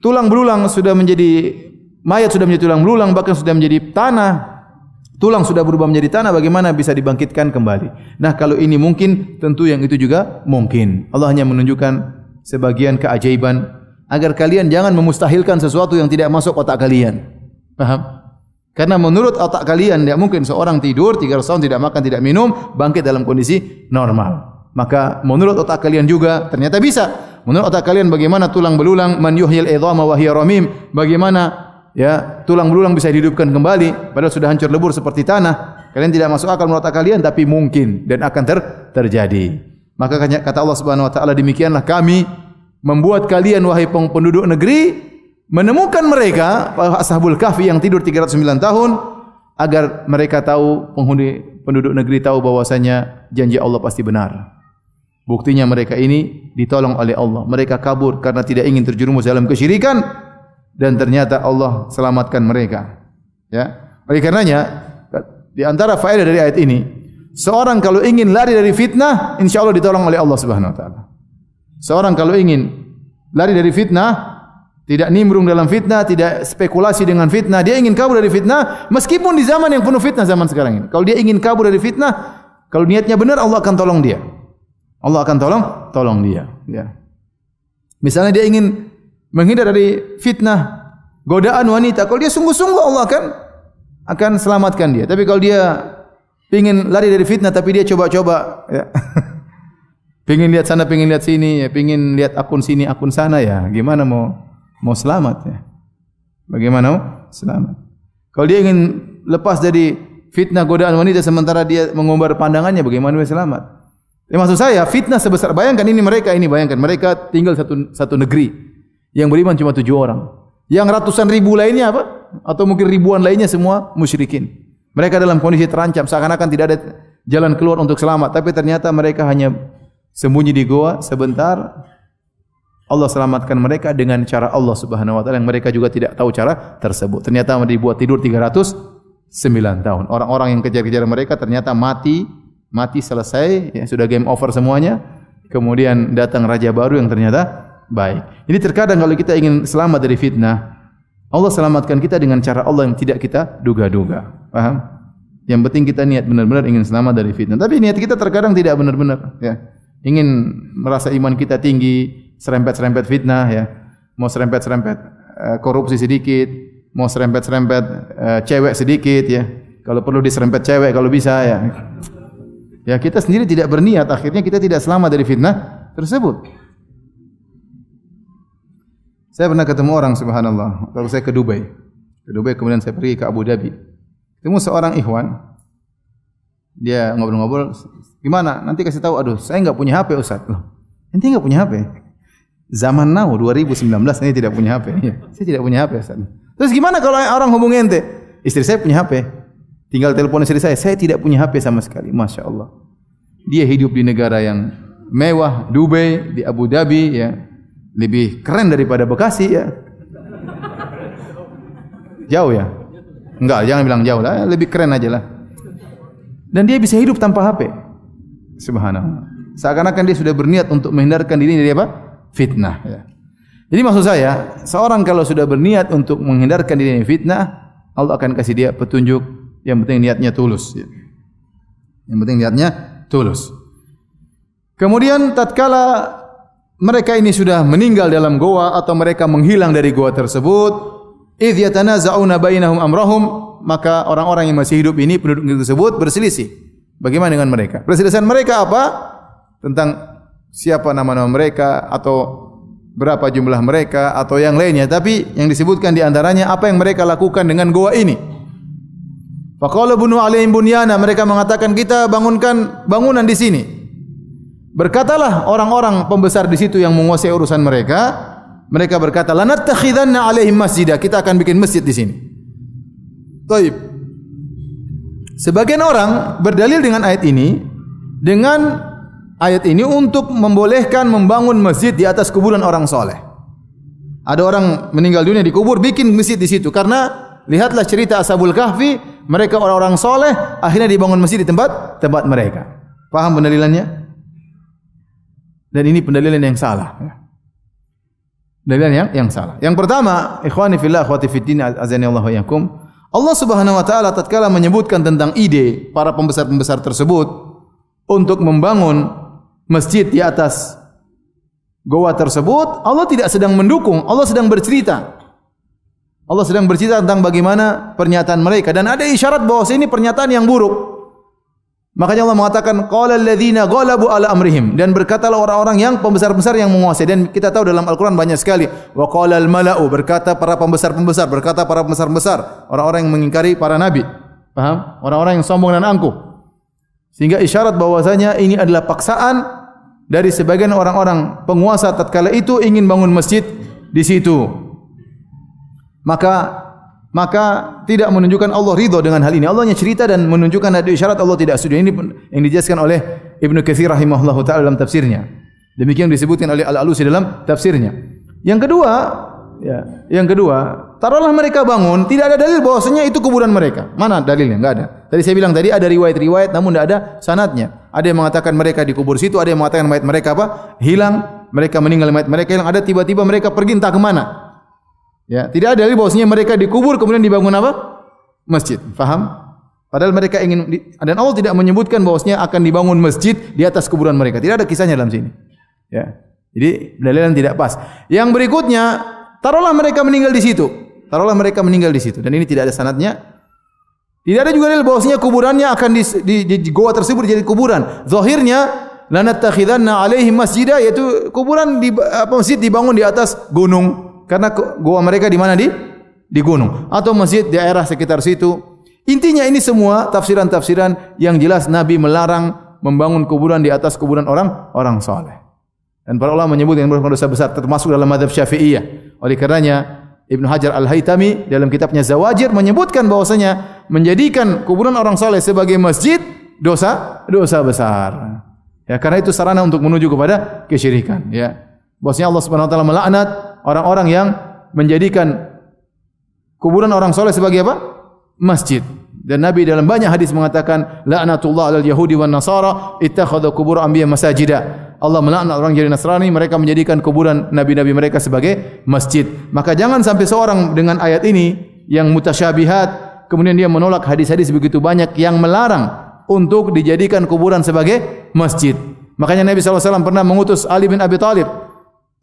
tulang belulang sudah menjadi mayat sudah menjadi tulang belulang bahkan sudah menjadi tanah tulang sudah berubah menjadi tanah bagaimana bisa dibangkitkan kembali? Nah kalau ini mungkin tentu yang itu juga mungkin. Allah hanya menunjukkan sebagian keajaiban agar kalian jangan memustahilkan sesuatu yang tidak masuk otak kalian. Paham karena menurut otak kalian tidak mungkin seorang tidur tiga tahun tidak makan tidak minum bangkit dalam kondisi normal. Maka menurut otak kalian juga ternyata bisa. Menurut otak kalian bagaimana tulang belulang man yuhyil idhama ramim? Bagaimana ya tulang belulang bisa dihidupkan kembali padahal sudah hancur lebur seperti tanah? Kalian tidak masuk akal menurut kalian tapi mungkin dan akan ter terjadi. Maka kata Allah Subhanahu wa taala demikianlah kami membuat kalian wahai penduduk negeri menemukan mereka ashabul kahfi yang tidur 309 tahun agar mereka tahu penghuni penduduk negeri tahu bahwasanya janji Allah pasti benar. Buktinya mereka ini ditolong oleh Allah. Mereka kabur karena tidak ingin terjerumus dalam kesyirikan dan ternyata Allah selamatkan mereka. Ya. Oleh karenanya di antara faedah dari ayat ini, seorang kalau ingin lari dari fitnah, insya Allah ditolong oleh Allah Subhanahu wa taala. Seorang kalau ingin lari dari fitnah, tidak nimbrung dalam fitnah, tidak spekulasi dengan fitnah, dia ingin kabur dari fitnah meskipun di zaman yang penuh fitnah zaman sekarang ini. Kalau dia ingin kabur dari fitnah, kalau niatnya benar Allah akan tolong dia. Allah akan tolong tolong dia ya misalnya dia ingin menghindar dari fitnah godaan wanita kalau dia sungguh-sungguh Allah akan akan selamatkan dia tapi kalau dia ingin lari dari fitnah tapi dia coba-coba ya *laughs* Pingin lihat sana, pingin lihat sini, ya. pingin lihat akun sini, akun sana ya. Gimana mau mau selamat ya? Bagaimana mau selamat? Kalau dia ingin lepas dari fitnah godaan wanita sementara dia mengumbar pandangannya, bagaimana mau selamat? Ya, maksud saya fitnah sebesar bayangkan ini mereka ini bayangkan mereka tinggal satu satu negeri yang beriman cuma tujuh orang. Yang ratusan ribu lainnya apa? Atau mungkin ribuan lainnya semua musyrikin. Mereka dalam kondisi terancam seakan-akan tidak ada jalan keluar untuk selamat, tapi ternyata mereka hanya sembunyi di goa sebentar. Allah selamatkan mereka dengan cara Allah Subhanahu wa taala yang mereka juga tidak tahu cara tersebut. Ternyata dibuat tidur 309 tahun. Orang-orang yang kejar-kejar mereka ternyata mati mati selesai, ya, sudah game over semuanya. Kemudian datang raja baru yang ternyata baik. Ini terkadang kalau kita ingin selamat dari fitnah, Allah selamatkan kita dengan cara Allah yang tidak kita duga-duga. Paham? Yang penting kita niat benar-benar ingin selamat dari fitnah. Tapi niat kita terkadang tidak benar-benar. Ya. Ingin merasa iman kita tinggi, serempet-serempet fitnah, ya. mau serempet-serempet uh, korupsi sedikit, mau serempet-serempet uh, cewek sedikit, ya. Kalau perlu diserempet cewek kalau bisa, ya. Ya kita sendiri tidak berniat, akhirnya kita tidak selamat dari fitnah tersebut. Saya pernah ketemu orang subhanallah, kalau saya ke Dubai. Ke Dubai kemudian saya pergi ke Abu Dhabi. Ketemu seorang ikhwan. Dia ngobrol-ngobrol, gimana? Nanti kasih tahu, aduh, saya enggak punya HP Ustaz. Loh, nanti enggak punya HP. Zaman now 2019 saya tidak punya HP. Ya, saya tidak punya HP Ustaz. Terus gimana kalau orang hubungi ente? Istri saya punya HP. Tinggal telepon istri saya. Saya tidak punya HP sama sekali. Masya Allah. Dia hidup di negara yang mewah, Dubai, di Abu Dhabi, ya. Lebih keren daripada Bekasi, ya. Jauh ya? Enggak, jangan bilang jauh lah. Lebih keren aja lah. Dan dia bisa hidup tanpa HP. Subhanallah. Seakan-akan dia sudah berniat untuk menghindarkan diri dari apa? Fitnah. Ya. Jadi maksud saya, seorang kalau sudah berniat untuk menghindarkan diri dari fitnah, Allah akan kasih dia petunjuk. Yang penting niatnya tulus. Ya. Yang penting niatnya tulus. Kemudian tatkala mereka ini sudah meninggal dalam goa atau mereka menghilang dari goa tersebut, idh yatanaza'una bainahum amrahum, maka orang-orang yang masih hidup ini penduduk tersebut berselisih. Bagaimana dengan mereka? Perselisihan mereka apa? Tentang siapa nama-nama mereka atau berapa jumlah mereka atau yang lainnya, tapi yang disebutkan di antaranya apa yang mereka lakukan dengan goa ini. Faqala bunu alaihim bunyana, mereka mengatakan kita bangunkan bangunan di sini. Berkatalah orang-orang pembesar di situ yang menguasai urusan mereka, mereka berkata, "Lanattakhidanna 'alaihim masjidah." Kita akan bikin masjid di sini. Baik. Sebagian orang berdalil dengan ayat ini dengan ayat ini untuk membolehkan membangun masjid di atas kuburan orang soleh. Ada orang meninggal dunia di kubur bikin masjid di situ karena lihatlah cerita Ashabul Kahfi, mereka orang-orang soleh akhirnya dibangun masjid di tempat tempat mereka. Paham pendalilannya? Dan ini pendalilan yang salah. Pendalilan yang yang salah. Yang pertama, ikhwani fillah akhwati fiddin azani Allah yakum. Allah Subhanahu wa taala tatkala menyebutkan tentang ide para pembesar-pembesar tersebut untuk membangun masjid di atas goa tersebut, Allah tidak sedang mendukung, Allah sedang bercerita. Allah sedang bercerita tentang bagaimana pernyataan mereka dan ada isyarat bahawa ini pernyataan yang buruk. Makanya Allah mengatakan qala alladziina ghalabu ala amrihim. Dan berkatalah orang-orang yang pembesar-pembesar yang menguasai. Dan kita tahu dalam Al-Qur'an banyak sekali wa qala al-mala'u berkata para pembesar-pembesar berkata para pembesar-pembesar orang-orang yang mengingkari para nabi. Paham orang-orang yang sombong dan angkuh. Sehingga isyarat bahwasanya ini adalah paksaan dari sebagian orang-orang penguasa tatkala itu ingin bangun masjid di situ. Maka maka tidak menunjukkan Allah ridho dengan hal ini. Allahnya cerita dan menunjukkan ada isyarat Allah tidak setuju. Ini yang dijelaskan oleh Ibnu Katsir rahimahullahu taala dalam tafsirnya. Demikian disebutkan oleh Al-Alusi dalam tafsirnya. Yang kedua, ya, yang kedua, taruhlah mereka bangun, tidak ada dalil bahwasanya itu kuburan mereka. Mana dalilnya? Enggak ada. Tadi saya bilang tadi ada riwayat-riwayat namun tidak ada sanatnya. Ada yang mengatakan mereka dikubur situ, ada yang mengatakan mayat mereka apa? Hilang, mereka meninggal mayat mereka hilang, ada tiba-tiba mereka pergi entah ke mana. Ya, tidak ada dalil bahwasanya mereka dikubur kemudian dibangun apa? Masjid. Faham? Padahal mereka ingin dan Allah tidak menyebutkan bahwasanya akan dibangun masjid di atas kuburan mereka. Tidak ada kisahnya dalam sini. Ya. Jadi dalilan tidak pas. Yang berikutnya, taruhlah mereka meninggal di situ. Taruhlah mereka meninggal di situ dan ini tidak ada sanadnya. Tidak ada juga dalil bahwasanya kuburannya akan di, di, di, di goa tersebut jadi kuburan. Zahirnya lanattakhidanna alaihi masjidah yaitu kuburan di apa masjid dibangun di atas gunung karena gua mereka di mana di di gunung atau masjid di daerah sekitar situ. Intinya ini semua tafsiran-tafsiran yang jelas Nabi melarang membangun kuburan di atas kuburan orang orang saleh. Dan para ulama menyebut yang merupakan dosa besar termasuk dalam mazhab Syafi'iyah. Oleh karenanya Ibnu Hajar Al-Haytami dalam kitabnya Zawajir menyebutkan bahwasanya menjadikan kuburan orang saleh sebagai masjid dosa dosa besar. Ya, karena itu sarana untuk menuju kepada kesyirikan, ya. Bahwasanya Allah Subhanahu wa taala melaknat orang-orang yang menjadikan kuburan orang soleh sebagai apa? Masjid. Dan Nabi dalam banyak hadis mengatakan la'natullah alal yahudi wan nasara ittakhadhu kubur anbiya masajida. Allah melaknat orang jadi Nasrani mereka menjadikan kuburan nabi-nabi mereka sebagai masjid. Maka jangan sampai seorang dengan ayat ini yang mutasyabihat kemudian dia menolak hadis-hadis begitu banyak yang melarang untuk dijadikan kuburan sebagai masjid. Makanya Nabi SAW pernah mengutus Ali bin Abi Talib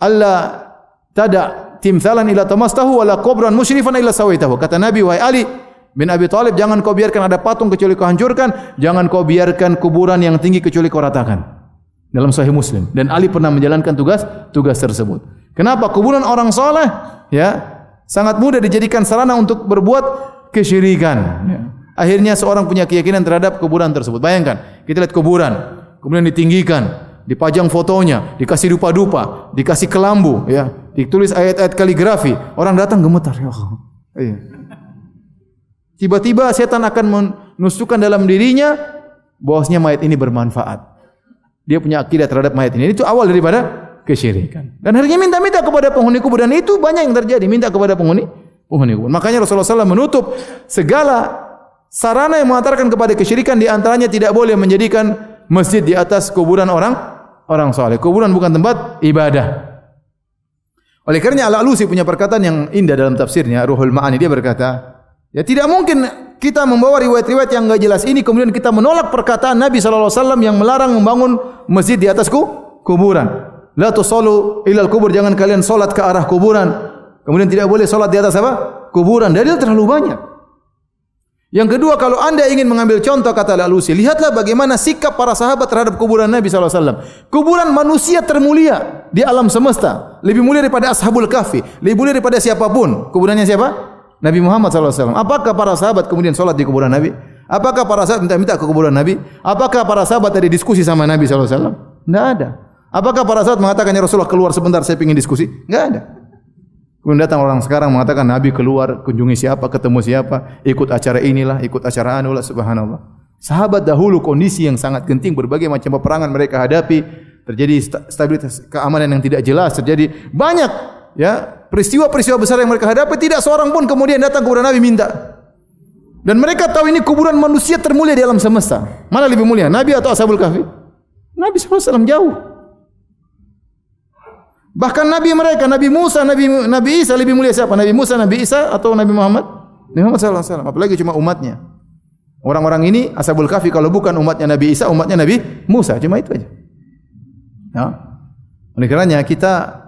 Allah tada timthalan ila tamastahu wala qabran musyrifan illa sawaitahu. Kata nabi wahai ali bin abi talib jangan kau biarkan ada patung kecuali kau hancurkan jangan kau biarkan kuburan yang tinggi kecuali kau ratakan. Dalam sahih muslim. Dan ali pernah menjalankan tugas tugas tersebut. Kenapa? Kuburan orang saleh ya sangat mudah dijadikan sarana untuk berbuat kesyirikan. Ya. akhirnya seorang punya keyakinan terhadap kuburan tersebut. Bayangkan kita lihat kuburan kemudian ditinggikan dipajang fotonya, dikasih dupa-dupa, dikasih kelambu, ya, ditulis ayat-ayat kaligrafi. Orang datang gemetar, ya Allah. Iya. Tiba-tiba setan akan menusukkan dalam dirinya bahwasanya mayat ini bermanfaat. Dia punya akidah terhadap mayat ini. Itu awal daripada kesyirikan. Dan akhirnya minta-minta kepada penghuni kubur dan itu banyak yang terjadi minta kepada penghuni penghuni kubur. Makanya Rasulullah SAW menutup segala sarana yang mengantarkan kepada kesyirikan di antaranya tidak boleh menjadikan masjid di atas kuburan orang orang saleh. Kuburan bukan tempat ibadah. Oleh kerana Al-Alusi punya perkataan yang indah dalam tafsirnya Ruhul Ma'ani dia berkata, ya tidak mungkin kita membawa riwayat-riwayat yang enggak jelas ini kemudian kita menolak perkataan Nabi sallallahu yang melarang membangun masjid di atas kuburan. La tusallu ila al-kubur jangan kalian salat ke arah kuburan. Kemudian tidak boleh salat di atas apa? Kuburan. Dalil terlalu banyak. Yang kedua, kalau anda ingin mengambil contoh kata Al-Alusi, lihatlah bagaimana sikap para sahabat terhadap kuburan Nabi SAW. Kuburan manusia termulia di alam semesta. Lebih mulia daripada Ashabul Kahfi. Lebih mulia daripada siapapun. Kuburannya siapa? Nabi Muhammad SAW. Apakah para sahabat kemudian solat di kuburan Nabi? Apakah para sahabat minta-minta ke kuburan Nabi? Apakah para sahabat ada diskusi sama Nabi SAW? Tidak ada. Apakah para sahabat mengatakan ya Rasulullah keluar sebentar saya ingin diskusi? Enggak ada. Kemudian datang orang sekarang mengatakan Nabi keluar kunjungi siapa, ketemu siapa, ikut acara inilah, ikut acara anulah subhanallah. Sahabat dahulu kondisi yang sangat genting berbagai macam peperangan mereka hadapi, terjadi stabilitas keamanan yang tidak jelas, terjadi banyak ya peristiwa-peristiwa besar yang mereka hadapi tidak seorang pun kemudian datang kepada Nabi minta. Dan mereka tahu ini kuburan manusia termulia di alam semesta. Mana lebih mulia, Nabi atau Ashabul Kahfi? Nabi SAW jauh. Bahkan Nabi mereka, Nabi Musa, Nabi Nabi Isa lebih mulia siapa? Nabi Musa, Nabi Isa atau Nabi Muhammad? Nabi Muhammad sallallahu alaihi wasallam. Apalagi cuma umatnya. Orang-orang ini Ashabul Kahfi kalau bukan umatnya Nabi Isa, umatnya Nabi Musa, cuma itu aja. Ya. Oleh kerana kita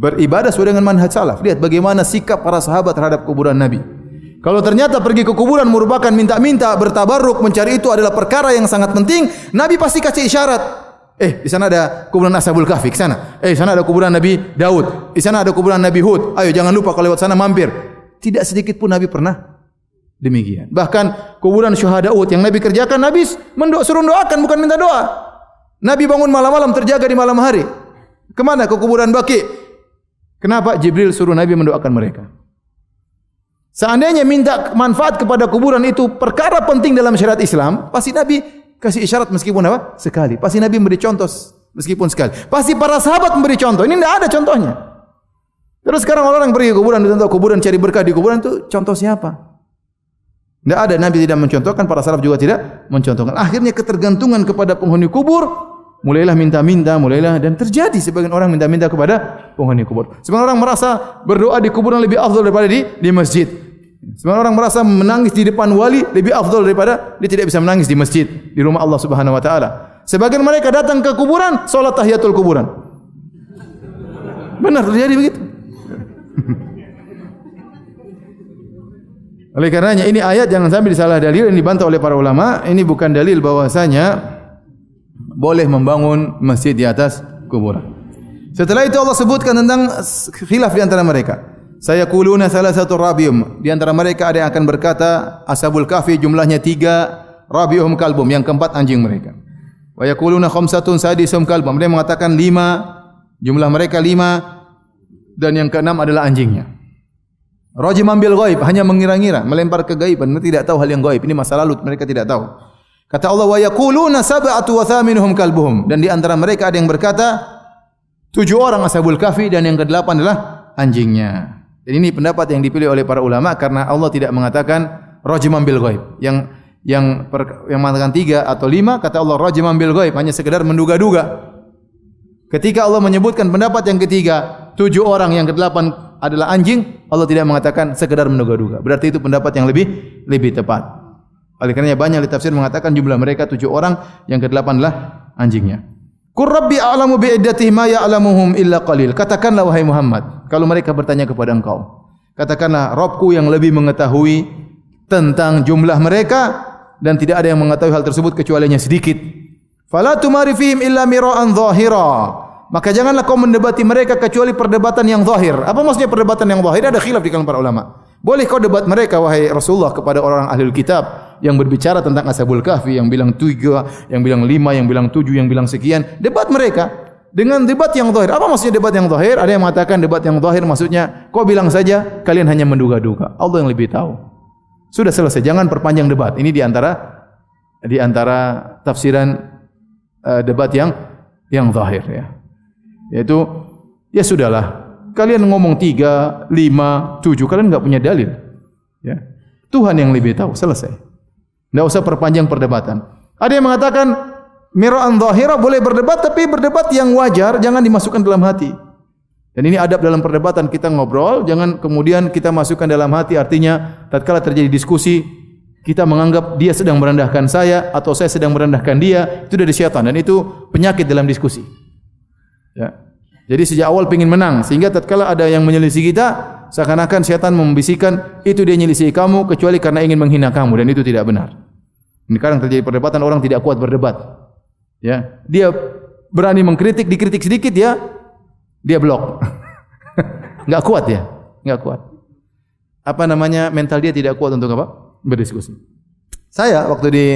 beribadah sesuai dengan manhaj salaf. Lihat bagaimana sikap para sahabat terhadap kuburan Nabi. Kalau ternyata pergi ke kuburan merupakan minta-minta, bertabarruk, mencari itu adalah perkara yang sangat penting, Nabi pasti kasih isyarat. Eh, di sana ada kuburan Ashabul Kahfi, ke sana. Eh, di sana ada kuburan Nabi Daud. Di sana ada kuburan Nabi Hud. Ayo jangan lupa kalau lewat sana mampir. Tidak sedikit pun Nabi pernah demikian. Bahkan kuburan syuhada Uhud yang Nabi kerjakan, Nabi suruh doakan bukan minta doa. Nabi bangun malam-malam terjaga di malam hari. Kemana ke kuburan Baki? Kenapa Jibril suruh Nabi mendoakan mereka? Seandainya minta manfaat kepada kuburan itu perkara penting dalam syariat Islam, pasti Nabi kasih isyarat meskipun apa? Sekali. Pasti Nabi memberi contoh meskipun sekali. Pasti para sahabat memberi contoh. Ini tidak ada contohnya. Terus sekarang orang yang pergi ke kuburan, contoh kuburan cari berkah di kuburan itu contoh siapa? Tidak ada. Nabi tidak mencontohkan, para sahabat juga tidak mencontohkan. Akhirnya ketergantungan kepada penghuni kubur, mulailah minta-minta, mulailah dan terjadi sebagian orang minta-minta kepada penghuni kubur. Sebagian orang merasa berdoa di kuburan lebih afdal daripada di di masjid. Sebagian orang merasa menangis di depan wali lebih afdal daripada dia tidak bisa menangis di masjid di rumah Allah Subhanahu wa taala. Sebagian mereka datang ke kuburan salat tahiyatul kuburan. Benar terjadi begitu. *laughs* Oleh karenanya ini ayat jangan sampai disalah dalil ini dibantah oleh para ulama. Ini bukan dalil bahwasanya boleh membangun masjid di atas kuburan. Setelah itu Allah sebutkan tentang khilaf di antara mereka. Saya kuluna salah satu rabium. Di antara mereka ada yang akan berkata, Ashabul Kahfi jumlahnya tiga, rabium kalbum. Yang keempat anjing mereka. Wa yakuluna khamsatun sadisum kalbum. Mereka mengatakan lima, jumlah mereka lima, dan yang keenam adalah anjingnya. Rajim ambil gaib, hanya mengira-ngira, melempar ke gaib, mereka tidak tahu hal yang gaib. Ini masa lalu, mereka tidak tahu. Kata Allah, wa yakuluna sab'atu wa thaminuhum kalbuhum. Dan di antara mereka ada yang berkata, tujuh orang Ashabul Kahfi, dan yang kedelapan adalah anjingnya. Jadi ini pendapat yang dipilih oleh para ulama karena Allah tidak mengatakan rajman bil ghaib. Yang yang per, yang mengatakan tiga atau lima kata Allah rajman bil ghaib hanya sekedar menduga-duga. Ketika Allah menyebutkan pendapat yang ketiga, tujuh orang yang kedelapan adalah anjing, Allah tidak mengatakan sekedar menduga-duga. Berarti itu pendapat yang lebih lebih tepat. Oleh kerana banyak tafsir mengatakan jumlah mereka tujuh orang, yang kedelapan adalah anjingnya. Qur rabbi a'lamu bi iddatihi ma ya'lamuhum illa qalil. Katakanlah wahai Muhammad, kalau mereka bertanya kepada engkau, katakanlah Rabbku yang lebih mengetahui tentang jumlah mereka dan tidak ada yang mengetahui hal tersebut kecuali hanya sedikit. Fala tumari fihim illa mira'an zahira. Maka janganlah kau mendebati mereka kecuali perdebatan yang zahir. Apa maksudnya perdebatan yang zahir? Ada khilaf di kalangan para ulama. Boleh kau debat mereka wahai Rasulullah kepada orang ahli kitab yang berbicara tentang Ashabul Kahfi yang bilang tiga, yang bilang lima, yang bilang tujuh, yang bilang sekian. Debat mereka dengan debat yang zahir. Apa maksudnya debat yang zahir? Ada yang mengatakan debat yang zahir maksudnya kau bilang saja kalian hanya menduga-duga. Allah yang lebih tahu. Sudah selesai, jangan perpanjang debat. Ini di antara di antara tafsiran uh, debat yang yang zahir ya. Yaitu ya sudahlah. Kalian ngomong tiga, lima, tujuh, kalian enggak punya dalil. Ya. Tuhan yang lebih tahu, selesai. Tidak usah perpanjang perdebatan. Ada yang mengatakan mira'an zahira boleh berdebat tapi berdebat yang wajar jangan dimasukkan dalam hati. Dan ini adab dalam perdebatan kita ngobrol, jangan kemudian kita masukkan dalam hati artinya tatkala terjadi diskusi kita menganggap dia sedang merendahkan saya atau saya sedang merendahkan dia, itu dari syaitan dan itu penyakit dalam diskusi. Ya. Jadi sejak awal ingin menang sehingga tatkala ada yang menyelisih kita, seakan-akan syaitan membisikkan itu dia menyelisih kamu kecuali karena ingin menghina kamu dan itu tidak benar. Ini kadang terjadi perdebatan orang tidak kuat berdebat. Ya, dia berani mengkritik, dikritik sedikit ya, dia blok. *laughs* Enggak kuat ya, enggak kuat. Apa namanya mental dia tidak kuat untuk apa? Berdiskusi. Saya waktu di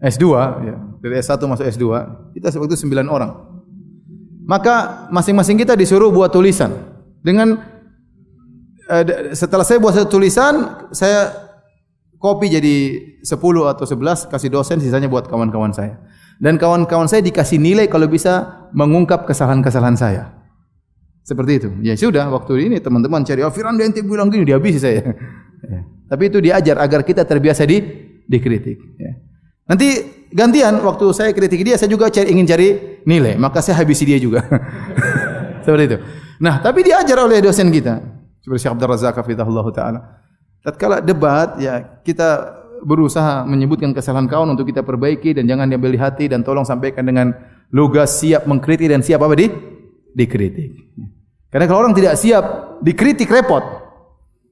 S2 ya, dari S1 masuk S2, kita waktu itu 9 orang maka masing-masing kita disuruh buat tulisan dengan setelah saya buat satu tulisan saya copy jadi 10 atau 11 kasih dosen sisanya buat kawan-kawan saya dan kawan-kawan saya dikasih nilai kalau bisa mengungkap kesalahan-kesalahan saya seperti itu ya sudah waktu ini teman-teman cari oh Firan dia bilang gini dia habis saya *laughs* ya. tapi itu diajar agar kita terbiasa di dikritik ya. Nanti gantian waktu saya kritik dia saya juga cari, ingin cari nilai, maka saya habisi dia juga. *laughs* Seperti itu. Nah, tapi diajar oleh dosen kita, seperti Syekh Abdul Razak hafizahullah taala. Tatkala debat ya kita berusaha menyebutkan kesalahan kawan untuk kita perbaiki dan jangan diambil di hati dan tolong sampaikan dengan lugas siap mengkritik dan siap apa di dikritik. Karena kalau orang tidak siap dikritik repot.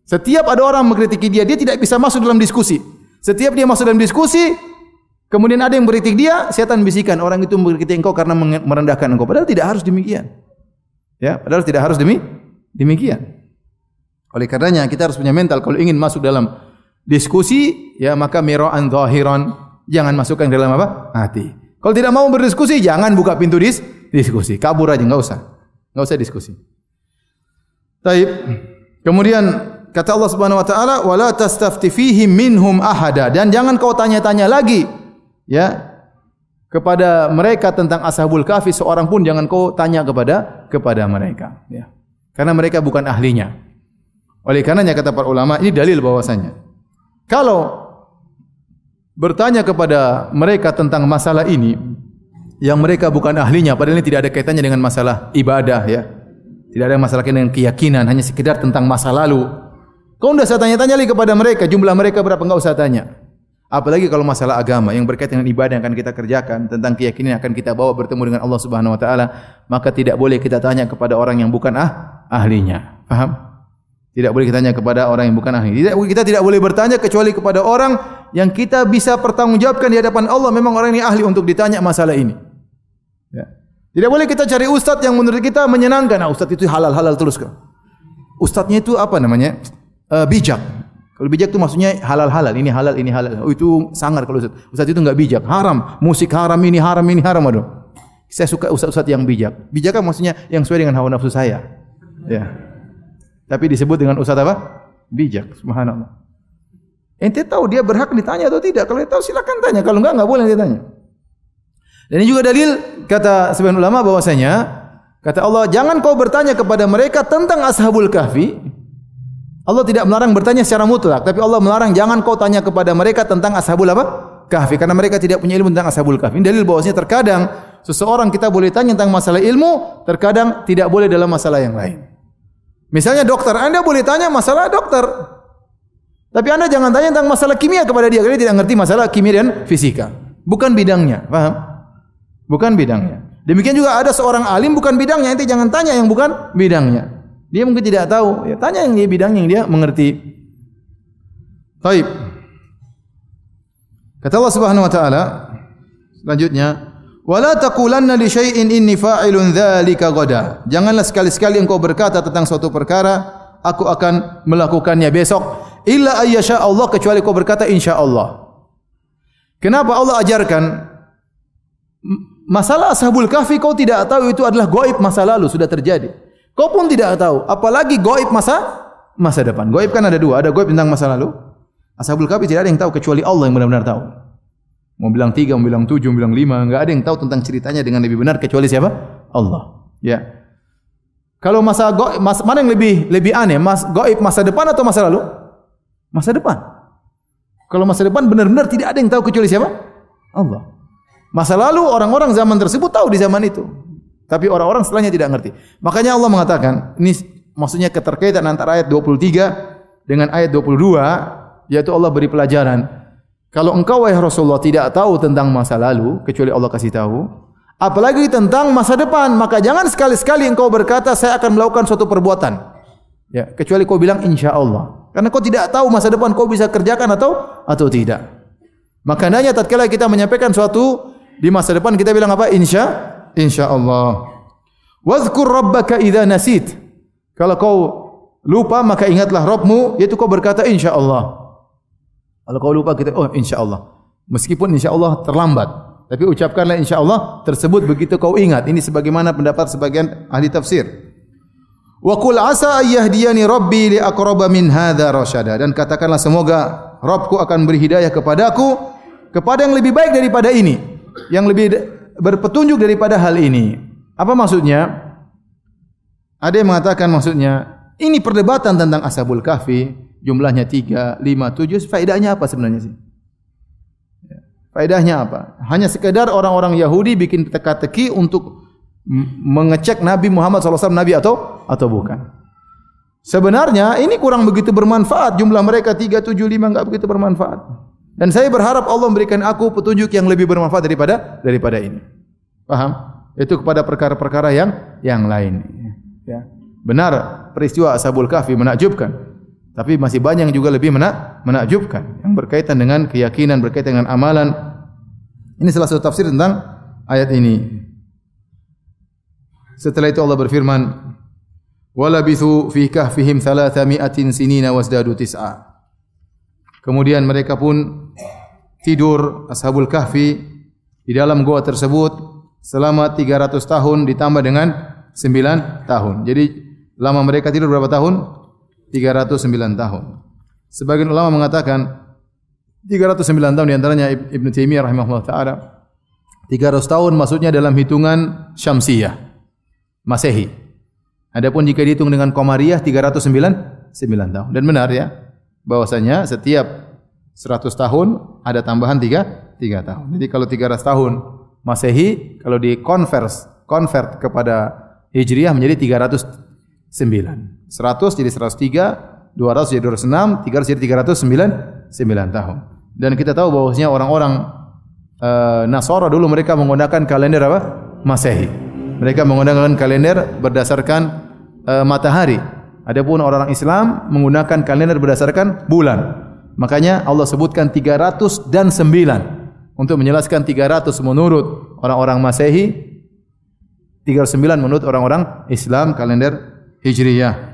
Setiap ada orang mengkritiki dia, dia tidak bisa masuk dalam diskusi. Setiap dia masuk dalam diskusi, Kemudian ada yang beritik dia, setan bisikan orang itu beritik engkau karena merendahkan engkau. Padahal tidak harus demikian. Ya, padahal tidak harus demi demikian. Oleh karenanya kita harus punya mental kalau ingin masuk dalam diskusi, ya maka mira'an zahiran, jangan masukkan dalam apa? hati. Kalau tidak mau berdiskusi, jangan buka pintu dis diskusi. Kabur aja, enggak usah. Enggak usah diskusi. Baik. Kemudian kata Allah Subhanahu wa taala, "Wala tastafti fihim minhum ahada." Dan jangan kau tanya-tanya lagi ya kepada mereka tentang ashabul kahfi seorang pun jangan kau tanya kepada kepada mereka ya karena mereka bukan ahlinya oleh karenanya kata para ulama ini dalil bahwasanya kalau bertanya kepada mereka tentang masalah ini yang mereka bukan ahlinya padahal ini tidak ada kaitannya dengan masalah ibadah ya tidak ada masalah dengan keyakinan hanya sekedar tentang masa lalu kau tidak usah tanya-tanya lagi kepada mereka jumlah mereka berapa enggak usah tanya Apalagi kalau masalah agama yang berkaitan dengan ibadah yang akan kita kerjakan, tentang keyakinan yang akan kita bawa bertemu dengan Allah Subhanahu wa taala, maka tidak boleh kita tanya kepada orang yang bukan ah ahlinya. Paham? Tidak boleh kita tanya kepada orang yang bukan ahli. Tidak kita tidak boleh bertanya kecuali kepada orang yang kita bisa pertanggungjawabkan di hadapan Allah memang orang ini ahli untuk ditanya masalah ini. Ya. Tidak boleh kita cari ustaz yang menurut kita menyenangkan. Nah, ustaz itu halal-halal terus. Ustaznya itu apa namanya? Uh, bijak. Kalau bijak itu maksudnya halal-halal, ini halal, ini halal. Oh, itu sangar kalau Ustaz. Ustaz itu enggak bijak. Haram. Musik haram, ini haram, ini haram. Aduh. Saya suka ustaz-ustaz yang bijak. Bijak kan maksudnya yang sesuai dengan hawa nafsu saya. Ya. Tapi disebut dengan ustaz apa? Bijak. Subhanallah. Ente tahu dia berhak ditanya atau tidak? Kalau tahu silakan tanya. Kalau enggak, enggak boleh ditanya. Dan ini juga dalil kata sebagian ulama bahwasanya kata Allah jangan kau bertanya kepada mereka tentang ashabul kahfi Allah tidak melarang bertanya secara mutlak, tapi Allah melarang jangan kau tanya kepada mereka tentang ashabul apa? Kahfi karena mereka tidak punya ilmu tentang ashabul kahfi. Ini dalil bahwasanya terkadang seseorang kita boleh tanya tentang masalah ilmu, terkadang tidak boleh dalam masalah yang lain. Misalnya dokter, Anda boleh tanya masalah dokter. Tapi Anda jangan tanya tentang masalah kimia kepada dia dia tidak mengerti masalah kimia dan fisika. Bukan bidangnya, paham? Bukan bidangnya. Demikian juga ada seorang alim bukan bidangnya, ente jangan tanya yang bukan bidangnya. Dia mungkin tidak tahu. Ya, tanya yang dia bidang yang dia mengerti. Baik. Kata Allah Subhanahu wa taala selanjutnya, "Wala taqulanna li syai'in inni fa'ilun dzalika ghada." Janganlah sekali-sekali engkau berkata tentang suatu perkara, aku akan melakukannya besok illa ayyasha Allah kecuali kau berkata insyaallah. Kenapa Allah ajarkan masalah Ashabul Kahfi kau tidak tahu itu adalah gaib masa lalu sudah terjadi. Kau pun tidak tahu, apalagi gaib masa masa depan. Gaib kan ada dua, ada gaib tentang masa lalu. Ashabul Kahfi tidak ada yang tahu kecuali Allah yang benar-benar tahu. Mau bilang tiga, mau bilang tujuh, mau bilang lima, enggak ada yang tahu tentang ceritanya dengan lebih benar kecuali siapa? Allah. Ya. Kalau masa gaib, mas, mana yang lebih lebih aneh? Mas gaib masa depan atau masa lalu? Masa depan. Kalau masa depan benar-benar tidak ada yang tahu kecuali siapa? Allah. Masa lalu orang-orang zaman tersebut tahu di zaman itu. Tapi orang-orang setelahnya tidak mengerti. Makanya Allah mengatakan, ini maksudnya keterkaitan antara ayat 23 dengan ayat 22, yaitu Allah beri pelajaran. Kalau engkau wahai Rasulullah tidak tahu tentang masa lalu, kecuali Allah kasih tahu, apalagi tentang masa depan, maka jangan sekali-sekali engkau berkata saya akan melakukan suatu perbuatan. Ya, kecuali kau bilang insya Allah. Karena kau tidak tahu masa depan kau bisa kerjakan atau atau tidak. Maka nanya tatkala kita menyampaikan suatu di masa depan kita bilang apa? Insya insya Allah. Wadhkur rabbaka idza nasit. Kalau kau lupa maka ingatlah Rabbmu yaitu kau berkata insya Allah. Kalau kau lupa kita oh insya Allah. Meskipun insya Allah terlambat. Tapi ucapkanlah insya Allah tersebut begitu kau ingat. Ini sebagaimana pendapat sebagian ahli tafsir. Wa qul asa ayyahdiyani rabbi li aqraba min hadza rasyada dan katakanlah semoga Rabbku akan beri hidayah kepadaku kepada yang lebih baik daripada ini, yang lebih berpetunjuk daripada hal ini. Apa maksudnya? Ada yang mengatakan maksudnya ini perdebatan tentang Ashabul Kahfi, jumlahnya 3, 5, 7, faedahnya apa sebenarnya sih? Faedahnya apa? Hanya sekedar orang-orang Yahudi bikin teka-teki untuk mengecek Nabi Muhammad SAW Nabi atau atau bukan. Sebenarnya ini kurang begitu bermanfaat. Jumlah mereka 3, 7, 5 enggak begitu bermanfaat. Dan saya berharap Allah memberikan aku petunjuk yang lebih bermanfaat daripada daripada ini. Paham? Itu kepada perkara-perkara yang yang lain. Ya. Benar peristiwa Ashabul Kahfi menakjubkan. Tapi masih banyak yang juga lebih menak, menakjubkan yang berkaitan dengan keyakinan, berkaitan dengan amalan. Ini salah satu tafsir tentang ayat ini. Setelah itu Allah berfirman, "Walabithu fi kahfihim thalathami'atin sinina wasdadu tis'a." Kemudian mereka pun tidur ashabul kahfi di dalam gua tersebut selama 300 tahun ditambah dengan 9 tahun. Jadi lama mereka tidur berapa tahun? 309 tahun. Sebagian ulama mengatakan 309 tahun di antaranya Ibn Taimiyah rahimahullah taala 300 tahun maksudnya dalam hitungan Syamsiyah Masehi. Adapun jika dihitung dengan Komariah 309 9 tahun. Dan benar ya bahwasanya setiap 100 tahun ada tambahan 3 3 tahun. Jadi kalau 300 tahun Masehi kalau di convert kepada Hijriah menjadi 309. 100 jadi 103, 200 jadi 206, 300 jadi 309, 9 tahun. Dan kita tahu bahwasanya orang-orang uh, Nasara dulu mereka menggunakan kalender apa? Masehi. Mereka menggunakan kalender berdasarkan uh, matahari. Adapun orang Islam menggunakan kalender berdasarkan bulan. Makanya Allah sebutkan 300 dan 9 untuk menjelaskan 300 menurut orang-orang Masehi 309 menurut orang-orang Islam kalender Hijriyah.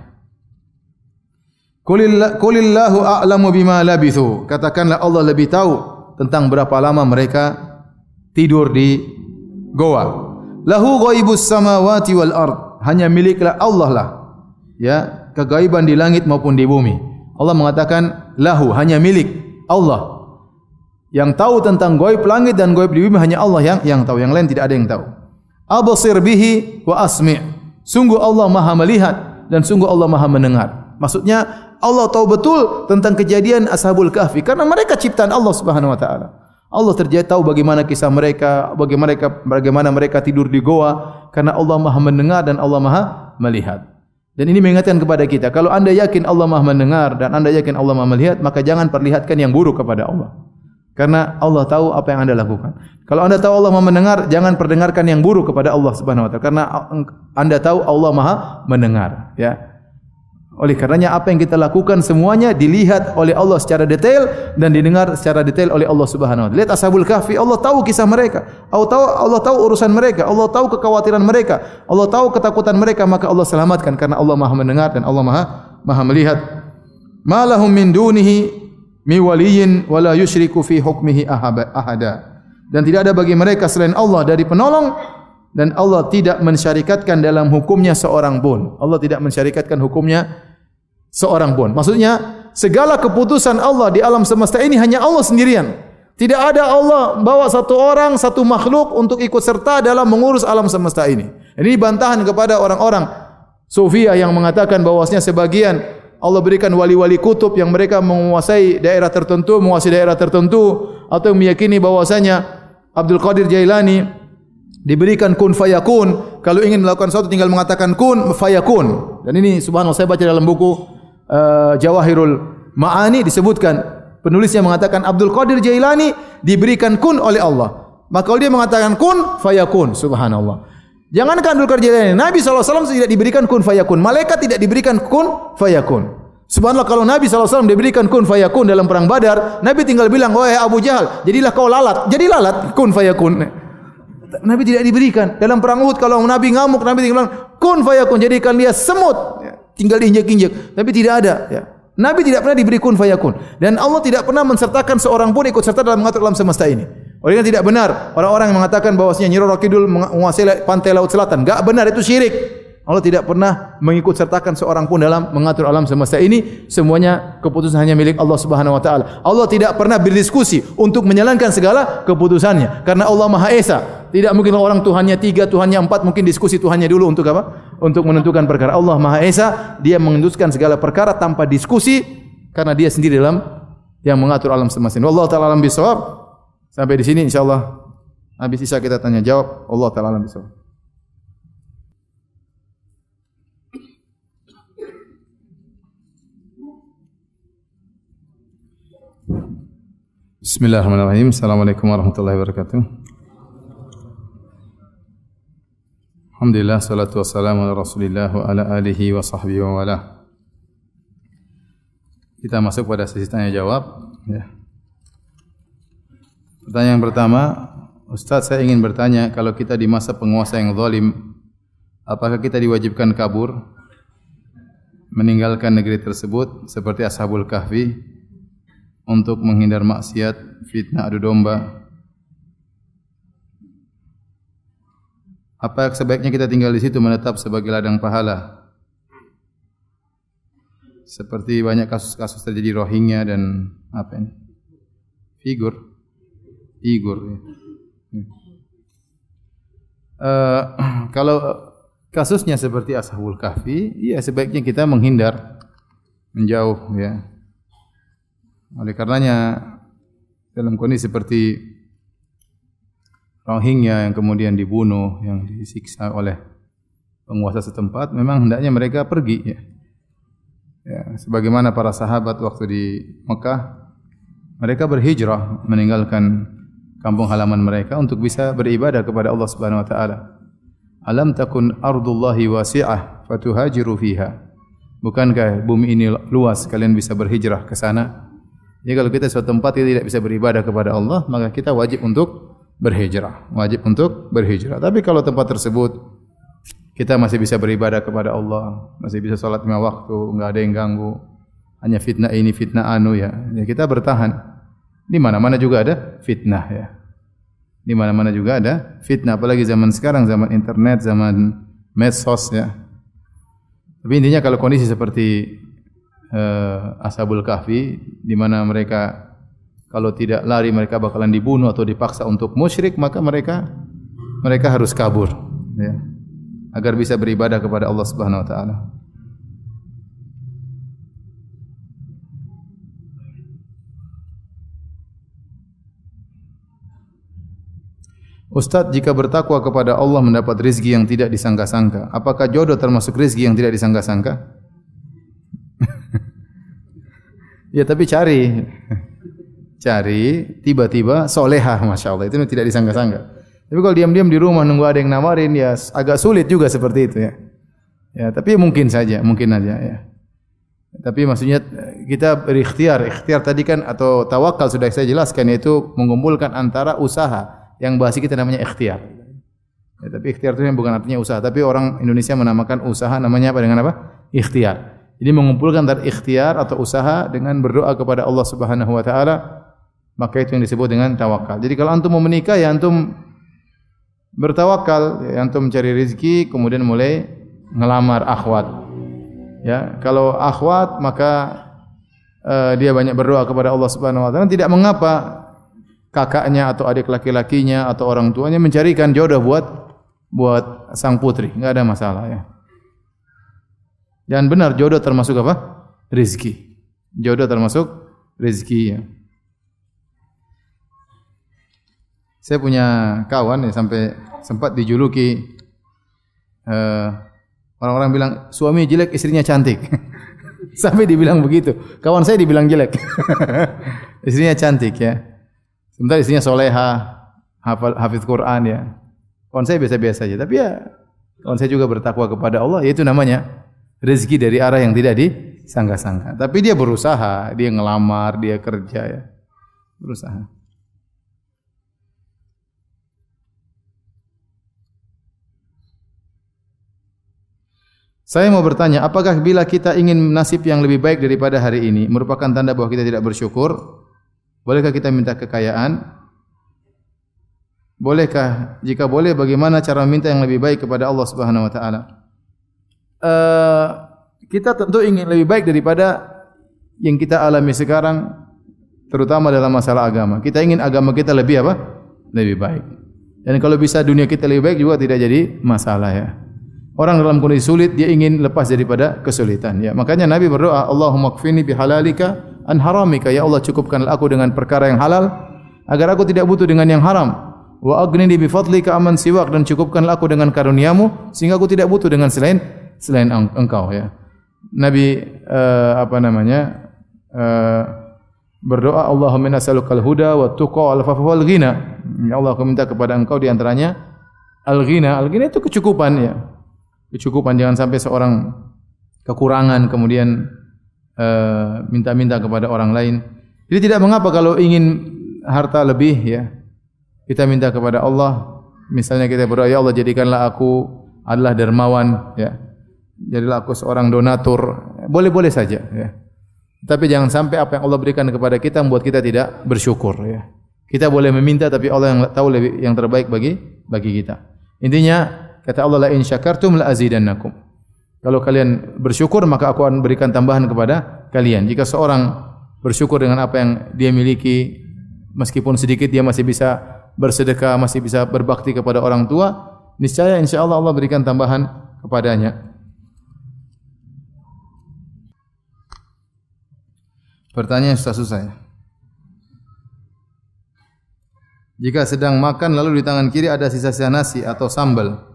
Kulillahu a'lamu bima labithu. Katakanlah Allah lebih tahu tentang berapa lama mereka tidur di goa. Lahu ghaibus samawati wal ard. Hanya miliklah Allah lah. Ya, kegaiban di langit maupun di bumi. Allah mengatakan lahu hanya milik Allah. Yang tahu tentang gaib langit dan gaib di bumi hanya Allah yang yang tahu. Yang lain tidak ada yang tahu. Absir bihi wa asmi'. Sungguh Allah Maha melihat dan sungguh Allah Maha mendengar. Maksudnya Allah tahu betul tentang kejadian Ashabul Kahfi karena mereka ciptaan Allah Subhanahu wa taala. Allah terjadi tahu bagaimana kisah mereka, bagaimana mereka bagaimana mereka tidur di goa karena Allah Maha mendengar dan Allah Maha melihat. Dan ini mengingatkan kepada kita, kalau anda yakin Allah Maha mendengar dan anda yakin Allah Maha melihat, maka jangan perlihatkan yang buruk kepada Allah. Karena Allah tahu apa yang anda lakukan. Kalau anda tahu Allah Maha mendengar, jangan perdengarkan yang buruk kepada Allah Subhanahu wa taala karena anda tahu Allah Maha mendengar, ya. Oleh karenanya apa yang kita lakukan semuanya dilihat oleh Allah secara detail dan didengar secara detail oleh Allah Subhanahu wa taala. Lihat Ashabul Kahfi, Allah tahu kisah mereka. Allah tahu Allah tahu urusan mereka, Allah tahu kekhawatiran mereka, Allah tahu ketakutan mereka, maka Allah selamatkan karena Allah Maha mendengar dan Allah Maha Maha melihat. Malahum min dunihi mi waliyin wala yusyriku fi hukmihi ahada. Dan tidak ada bagi mereka selain Allah dari penolong dan Allah tidak mensyarikatkan dalam hukumnya seorang pun. Allah tidak mensyarikatkan hukumnya seorang pun. Maksudnya segala keputusan Allah di alam semesta ini hanya Allah sendirian. Tidak ada Allah bawa satu orang, satu makhluk untuk ikut serta dalam mengurus alam semesta ini. Ini bantahan kepada orang-orang Sufia yang mengatakan bahwasanya sebagian Allah berikan wali-wali kutub yang mereka menguasai daerah tertentu, menguasai daerah tertentu atau meyakini bahwasanya Abdul Qadir Jailani diberikan kun fayakun. Kalau ingin melakukan sesuatu tinggal mengatakan kun fayakun. Dan ini subhanallah saya baca dalam buku uh, Jawahirul Ma'ani disebutkan Penulis yang mengatakan Abdul Qadir Jailani diberikan kun oleh Allah. Maka kalau dia mengatakan kun fayakun subhanallah. Jangankan Abdul Qadir Nabi SAW tidak diberikan kun fayakun. Malaikat tidak diberikan kun fayakun. Subhanallah kalau Nabi SAW diberikan kun fayakun dalam perang badar, Nabi tinggal bilang, wahai Abu Jahal, jadilah kau lalat. Jadi lalat, kun fayakun. Nabi tidak diberikan. Dalam perang Uhud, kalau Nabi ngamuk, Nabi tinggal bilang, kun fayakun, jadikan dia semut. Tinggal diinjek-injek. Tapi tidak ada. Ya. Nabi tidak pernah diberi kun fayakun dan Allah tidak pernah mensertakan seorang pun ikut serta dalam mengatur alam semesta ini. Orang tidak benar, orang-orang yang mengatakan bahwasanya Nyi Roro Kidul menguasai pantai laut selatan, enggak benar itu syirik. Allah tidak pernah mengikut sertakan seorang pun dalam mengatur alam semesta ini. Semuanya keputusan hanya milik Allah Subhanahu wa taala. Allah tidak pernah berdiskusi untuk menjalankan segala keputusannya karena Allah Maha Esa. Tidak mungkin orang Tuhannya tiga, Tuhannya empat, mungkin diskusi Tuhannya dulu untuk apa? Untuk menentukan perkara. Allah Maha Esa, dia menentukan segala perkara tanpa diskusi karena dia sendiri dalam yang mengatur alam semesta ini. Allah Ta'ala alam bisawab. Sampai di sini insyaAllah. Habis sisa kita tanya jawab. Allah Ta'ala alam bisawab. Bismillahirrahmanirrahim. Assalamualaikum warahmatullahi wabarakatuh. Alhamdulillah salatu wassalamu ala Rasulillah wa ala alihi wa sahbihi wa wala. Kita masuk pada sesi tanya jawab ya. Pertanyaan pertama, Ustaz saya ingin bertanya kalau kita di masa penguasa yang zalim apakah kita diwajibkan kabur meninggalkan negeri tersebut seperti Ashabul Kahfi untuk menghindar maksiat, fitnah adu domba Apa sebaiknya kita tinggal di situ menetap sebagai ladang pahala? Seperti banyak kasus-kasus terjadi Rohingya dan apa ini? Figur, figur. Ya. Uh, *clears throat* kalau kasusnya seperti Ashabul Kahfi, ya sebaiknya kita menghindar, menjauh, ya. Oleh karenanya dalam kondisi seperti Rohingya yang kemudian dibunuh, yang disiksa oleh penguasa setempat, memang hendaknya mereka pergi. Ya. Ya, sebagaimana para sahabat waktu di Mekah, mereka berhijrah meninggalkan kampung halaman mereka untuk bisa beribadah kepada Allah Subhanahu Wa Taala. Alam takun ardullahi wasi'ah fatuhajiru fiha. Bukankah bumi ini luas kalian bisa berhijrah ke sana? Jadi kalau kita suatu tempat kita tidak bisa beribadah kepada Allah, maka kita wajib untuk berhijrah. Wajib untuk berhijrah. Tapi kalau tempat tersebut kita masih bisa beribadah kepada Allah, masih bisa salat lima waktu, enggak ada yang ganggu. Hanya fitnah ini, fitnah anu ya. Ya kita bertahan. Di mana-mana juga ada fitnah ya. Di mana-mana juga ada fitnah apalagi zaman sekarang zaman internet, zaman medsos ya. Tapi intinya kalau kondisi seperti uh, Ashabul Kahfi di mana mereka kalau tidak lari mereka bakalan dibunuh atau dipaksa untuk musyrik maka mereka mereka harus kabur ya agar bisa beribadah kepada Allah Subhanahu wa taala Ustaz, jika bertakwa kepada Allah mendapat rizki yang tidak disangka-sangka, apakah jodoh termasuk rizki yang tidak disangka-sangka? *laughs* ya, tapi cari cari tiba-tiba soleha masya Allah itu tidak disangka-sangka. Tapi kalau diam-diam di rumah nunggu ada yang nawarin ya agak sulit juga seperti itu ya. Ya tapi mungkin saja, mungkin saja ya. Tapi maksudnya kita berikhtiar, ikhtiar tadi kan atau tawakal sudah saya jelaskan yaitu mengumpulkan antara usaha yang bahasa kita namanya ikhtiar. Ya, tapi ikhtiar itu bukan artinya usaha, tapi orang Indonesia menamakan usaha namanya apa dengan apa? Ikhtiar. Jadi mengumpulkan dari ikhtiar atau usaha dengan berdoa kepada Allah Subhanahu wa taala maka itu yang disebut dengan tawakal. Jadi kalau antum mau menikah ya antum bertawakal, ya antum mencari rezeki kemudian mulai ngelamar akhwat. Ya, kalau akhwat maka uh, dia banyak berdoa kepada Allah Subhanahu wa taala tidak mengapa kakaknya atau adik laki-lakinya atau orang tuanya mencarikan jodoh buat buat sang putri, enggak ada masalah ya. Dan benar jodoh termasuk apa? Rezeki. Jodoh termasuk rezeki ya. Saya punya kawan ya sampai sempat dijuluki uh, orang-orang bilang suami jelek istrinya cantik. *laughs* sampai dibilang begitu. Kawan saya dibilang jelek. *laughs* istrinya cantik ya. Sementara istrinya soleha, hafal hafiz Quran ya. Kawan saya biasa-biasa saja, tapi ya kawan saya juga bertakwa kepada Allah, yaitu namanya rezeki dari arah yang tidak disangka-sangka. Tapi dia berusaha, dia ngelamar, dia kerja ya. Berusaha. Saya mau bertanya, apakah bila kita ingin nasib yang lebih baik daripada hari ini merupakan tanda bahawa kita tidak bersyukur? Bolehkah kita minta kekayaan? Bolehkah? Jika boleh, bagaimana cara minta yang lebih baik kepada Allah Subhanahu Wa Taala? Uh, kita tentu ingin lebih baik daripada yang kita alami sekarang, terutama dalam masalah agama. Kita ingin agama kita lebih apa? Lebih baik. Dan kalau bisa dunia kita lebih baik juga tidak jadi masalah ya. Orang dalam kondisi sulit dia ingin lepas daripada kesulitan ya. Makanya Nabi berdoa, Allahumma kfini bihalalika an haramika ya Allah cukupkanlah aku dengan perkara yang halal agar aku tidak butuh dengan yang haram. Wa aghnini bi fadlika aman siwak dan cukupkanlah aku dengan karuniamu sehingga aku tidak butuh dengan selain selain engkau ya. Nabi uh, apa namanya? Uh, berdoa Allahumma inna as'alukal huda wa tuqa wal afafa wal ghina. Ya Allah aku minta kepada engkau di antaranya al-ghina. Al-ghina itu kecukupan ya kecukupan jangan sampai seorang kekurangan kemudian minta-minta kepada orang lain. Jadi tidak mengapa kalau ingin harta lebih ya. Kita minta kepada Allah, misalnya kita berdoa ya Allah jadikanlah aku adalah dermawan ya. Jadilah aku seorang donatur. Boleh-boleh saja ya. Tapi jangan sampai apa yang Allah berikan kepada kita membuat kita tidak bersyukur ya. Kita boleh meminta tapi Allah yang tahu lebih yang terbaik bagi bagi kita. Intinya Kata Allah la in syakartum la azidannakum. Kalau kalian bersyukur maka aku akan berikan tambahan kepada kalian. Jika seorang bersyukur dengan apa yang dia miliki meskipun sedikit dia masih bisa bersedekah, masih bisa berbakti kepada orang tua, niscaya insyaallah Allah berikan tambahan kepadanya. Pertanyaan susah-susah ya. Jika sedang makan lalu di tangan kiri ada sisa-sisa nasi atau sambal,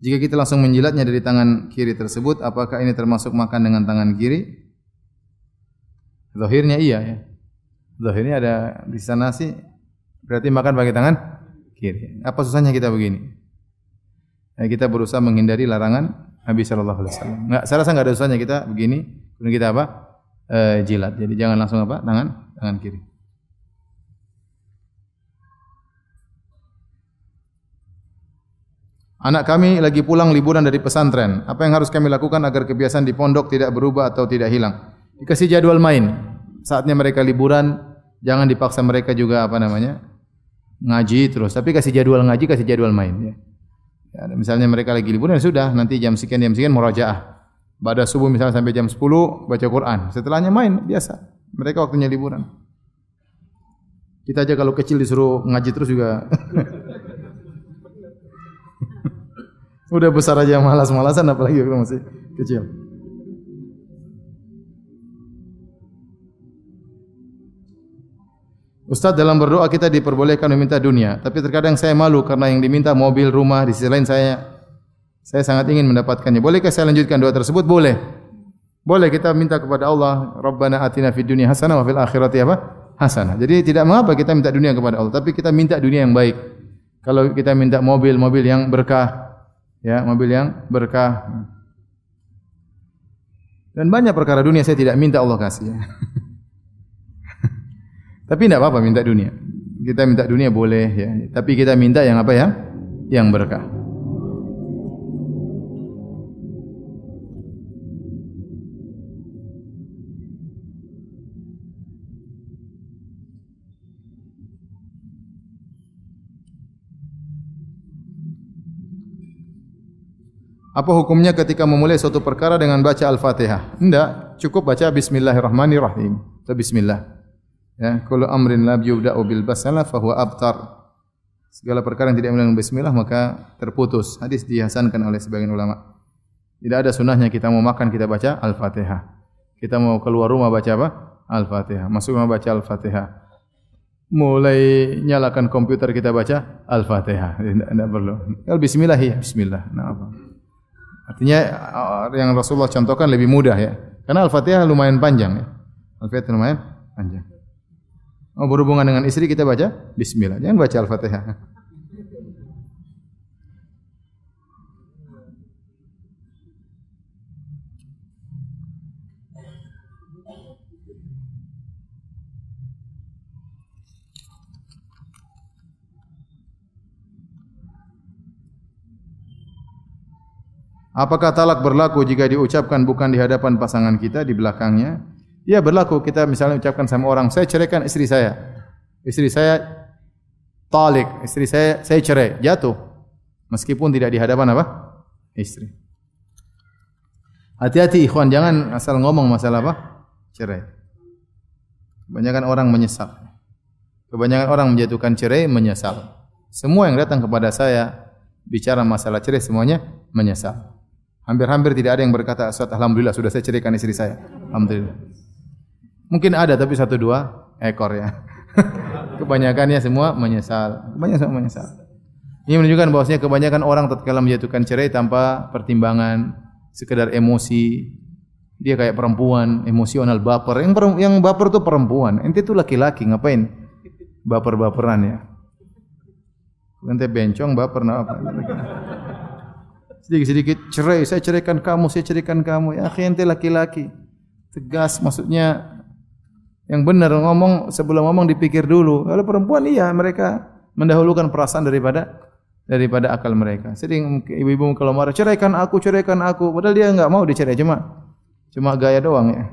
jika kita langsung menjilatnya dari tangan kiri tersebut, apakah ini termasuk makan dengan tangan kiri? Zahirnya iya ya. Zahirnya ada di sana sih berarti makan pakai tangan kiri. Apa susahnya kita begini? Ya, kita berusaha menghindari larangan Nabi sallallahu alaihi wasallam. Enggak, saya rasa enggak ada susahnya kita begini, kemudian kita apa? E, jilat. Jadi jangan langsung apa? Tangan tangan kiri. Anak kami lagi pulang liburan dari pesantren. Apa yang harus kami lakukan agar kebiasaan di pondok tidak berubah atau tidak hilang? Dikasih jadwal main. Saatnya mereka liburan, jangan dipaksa mereka juga apa namanya? ngaji terus. Tapi kasih jadwal ngaji, kasih jadwal main ya. ya misalnya mereka lagi liburan ya sudah, nanti jam sekian jam sekian murajaah. Pada subuh misalnya sampai jam 10 baca Quran. Setelahnya main biasa. Mereka waktunya liburan. Kita aja kalau kecil disuruh ngaji terus juga *laughs* Udah besar aja malas-malasan apalagi kalau masih kecil. Ustaz dalam berdoa kita diperbolehkan meminta dunia, tapi terkadang saya malu karena yang diminta mobil, rumah, di sisi lain saya saya sangat ingin mendapatkannya. Bolehkah saya lanjutkan doa tersebut? Boleh. Boleh kita minta kepada Allah, Rabbana atina fid dunya hasanah wa fil akhirati apa? Hasanah. Jadi tidak mengapa kita minta dunia kepada Allah, tapi kita minta dunia yang baik. Kalau kita minta mobil, mobil yang berkah, ya mobil yang berkah. Dan banyak perkara dunia saya tidak minta Allah kasih ya. *laughs* tapi tidak apa-apa minta dunia. Kita minta dunia boleh ya. Tapi kita minta yang apa ya? Yang berkah Apa hukumnya ketika memulai suatu perkara dengan baca Al-Fatihah? Tidak, cukup baca Bismillahirrahmanirrahim. Atau Bismillah. Ya, kullu amrin la yubda'u bil basmalah fa huwa abtar. Segala perkara yang tidak dengan bismillah maka terputus. Hadis dihasankan oleh sebagian ulama. Tidak ada sunnahnya kita mau makan kita baca Al-Fatihah. Kita mau keluar rumah baca apa? Al-Fatihah. Masuk rumah baca Al-Fatihah. Mulai nyalakan komputer kita baca Al-Fatihah. Tidak perlu. Kalau bismillah ya bismillah. Nah, apa? Artinya yang Rasulullah contohkan lebih mudah ya. Karena Al-Fatihah lumayan panjang ya. Al-Fatihah lumayan panjang. Mau berhubungan dengan istri kita baca Bismillah. Jangan baca Al-Fatihah. Apakah talak berlaku jika diucapkan bukan di hadapan pasangan kita di belakangnya? Ya berlaku kita misalnya ucapkan sama orang, saya ceraikan istri saya. Istri saya talik, istri saya saya cerai, jatuh. Meskipun tidak di hadapan apa? Istri. Hati-hati ikhwan, jangan asal ngomong masalah apa? Cerai. Kebanyakan orang menyesal. Kebanyakan orang menjatuhkan cerai menyesal. Semua yang datang kepada saya bicara masalah cerai semuanya menyesal. Hampir-hampir tidak ada yang berkata, Ustaz, Alhamdulillah sudah saya ceraikan istri saya. Alhamdulillah. Mungkin ada tapi satu dua ekor ya. *laughs* Kebanyakannya semua menyesal. Kebanyakan semua menyesal. Ini menunjukkan bahwasanya kebanyakan orang tatkala menjatuhkan cerai tanpa pertimbangan, sekedar emosi. Dia kayak perempuan, emosional, baper. Yang, yang baper itu perempuan. Ente itu laki-laki, ngapain? Baper-baperan ya. Ente bencong, baper, apa? Sedikit-sedikit cerai, saya ceraikan kamu, saya ceraikan kamu. Ya, akhirnya laki-laki. Tegas maksudnya yang benar ngomong sebelum ngomong dipikir dulu. Kalau perempuan iya mereka mendahulukan perasaan daripada daripada akal mereka. Sering ibu-ibu kalau marah, ceraikan aku, ceraikan aku. Padahal dia enggak mau dicerai cuma cuma gaya doang ya.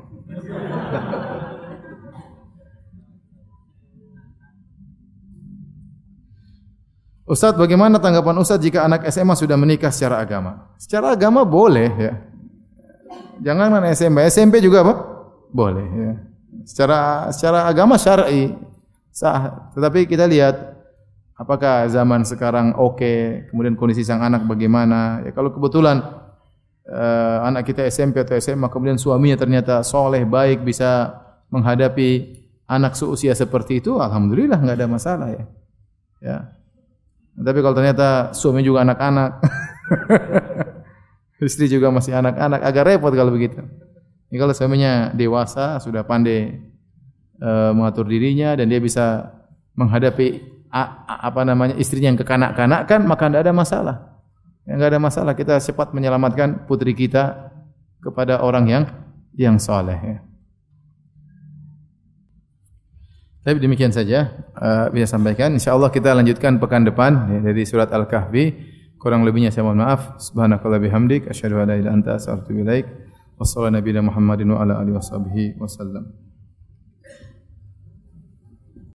Ustaz, bagaimana tanggapan Ustaz jika anak SMA sudah menikah secara agama? Secara agama boleh ya. Jangan anak SMP, SMP juga apa? Boleh ya. Secara secara agama syar'i sah. Tetapi kita lihat apakah zaman sekarang oke, okay, kemudian kondisi sang anak bagaimana? Ya kalau kebetulan uh, anak kita SMP atau SMA kemudian suaminya ternyata soleh, baik, bisa menghadapi anak seusia seperti itu, alhamdulillah enggak ada masalah ya. Ya, tapi kalau ternyata suami juga anak-anak, *laughs* istri juga masih anak-anak, agak repot kalau begitu. Ini kalau suaminya dewasa, sudah pandai e, mengatur dirinya dan dia bisa menghadapi a, a, apa namanya istrinya yang kekanak-kanakan, maka tidak ada masalah. Yang tidak ada masalah kita cepat menyelamatkan putri kita kepada orang yang yang soleh. Ya. Tapi demikian saja uh, bisa sampaikan. Insyaallah kita lanjutkan pekan depan ya, dari surat Al-Kahfi. Kurang lebihnya saya mohon maaf. Subhanakallah bihamdik. Asyhadu an la ilaha illa anta astaghfiruka wa atubu ilaik. Wassallallahu nabiyana Muhammadin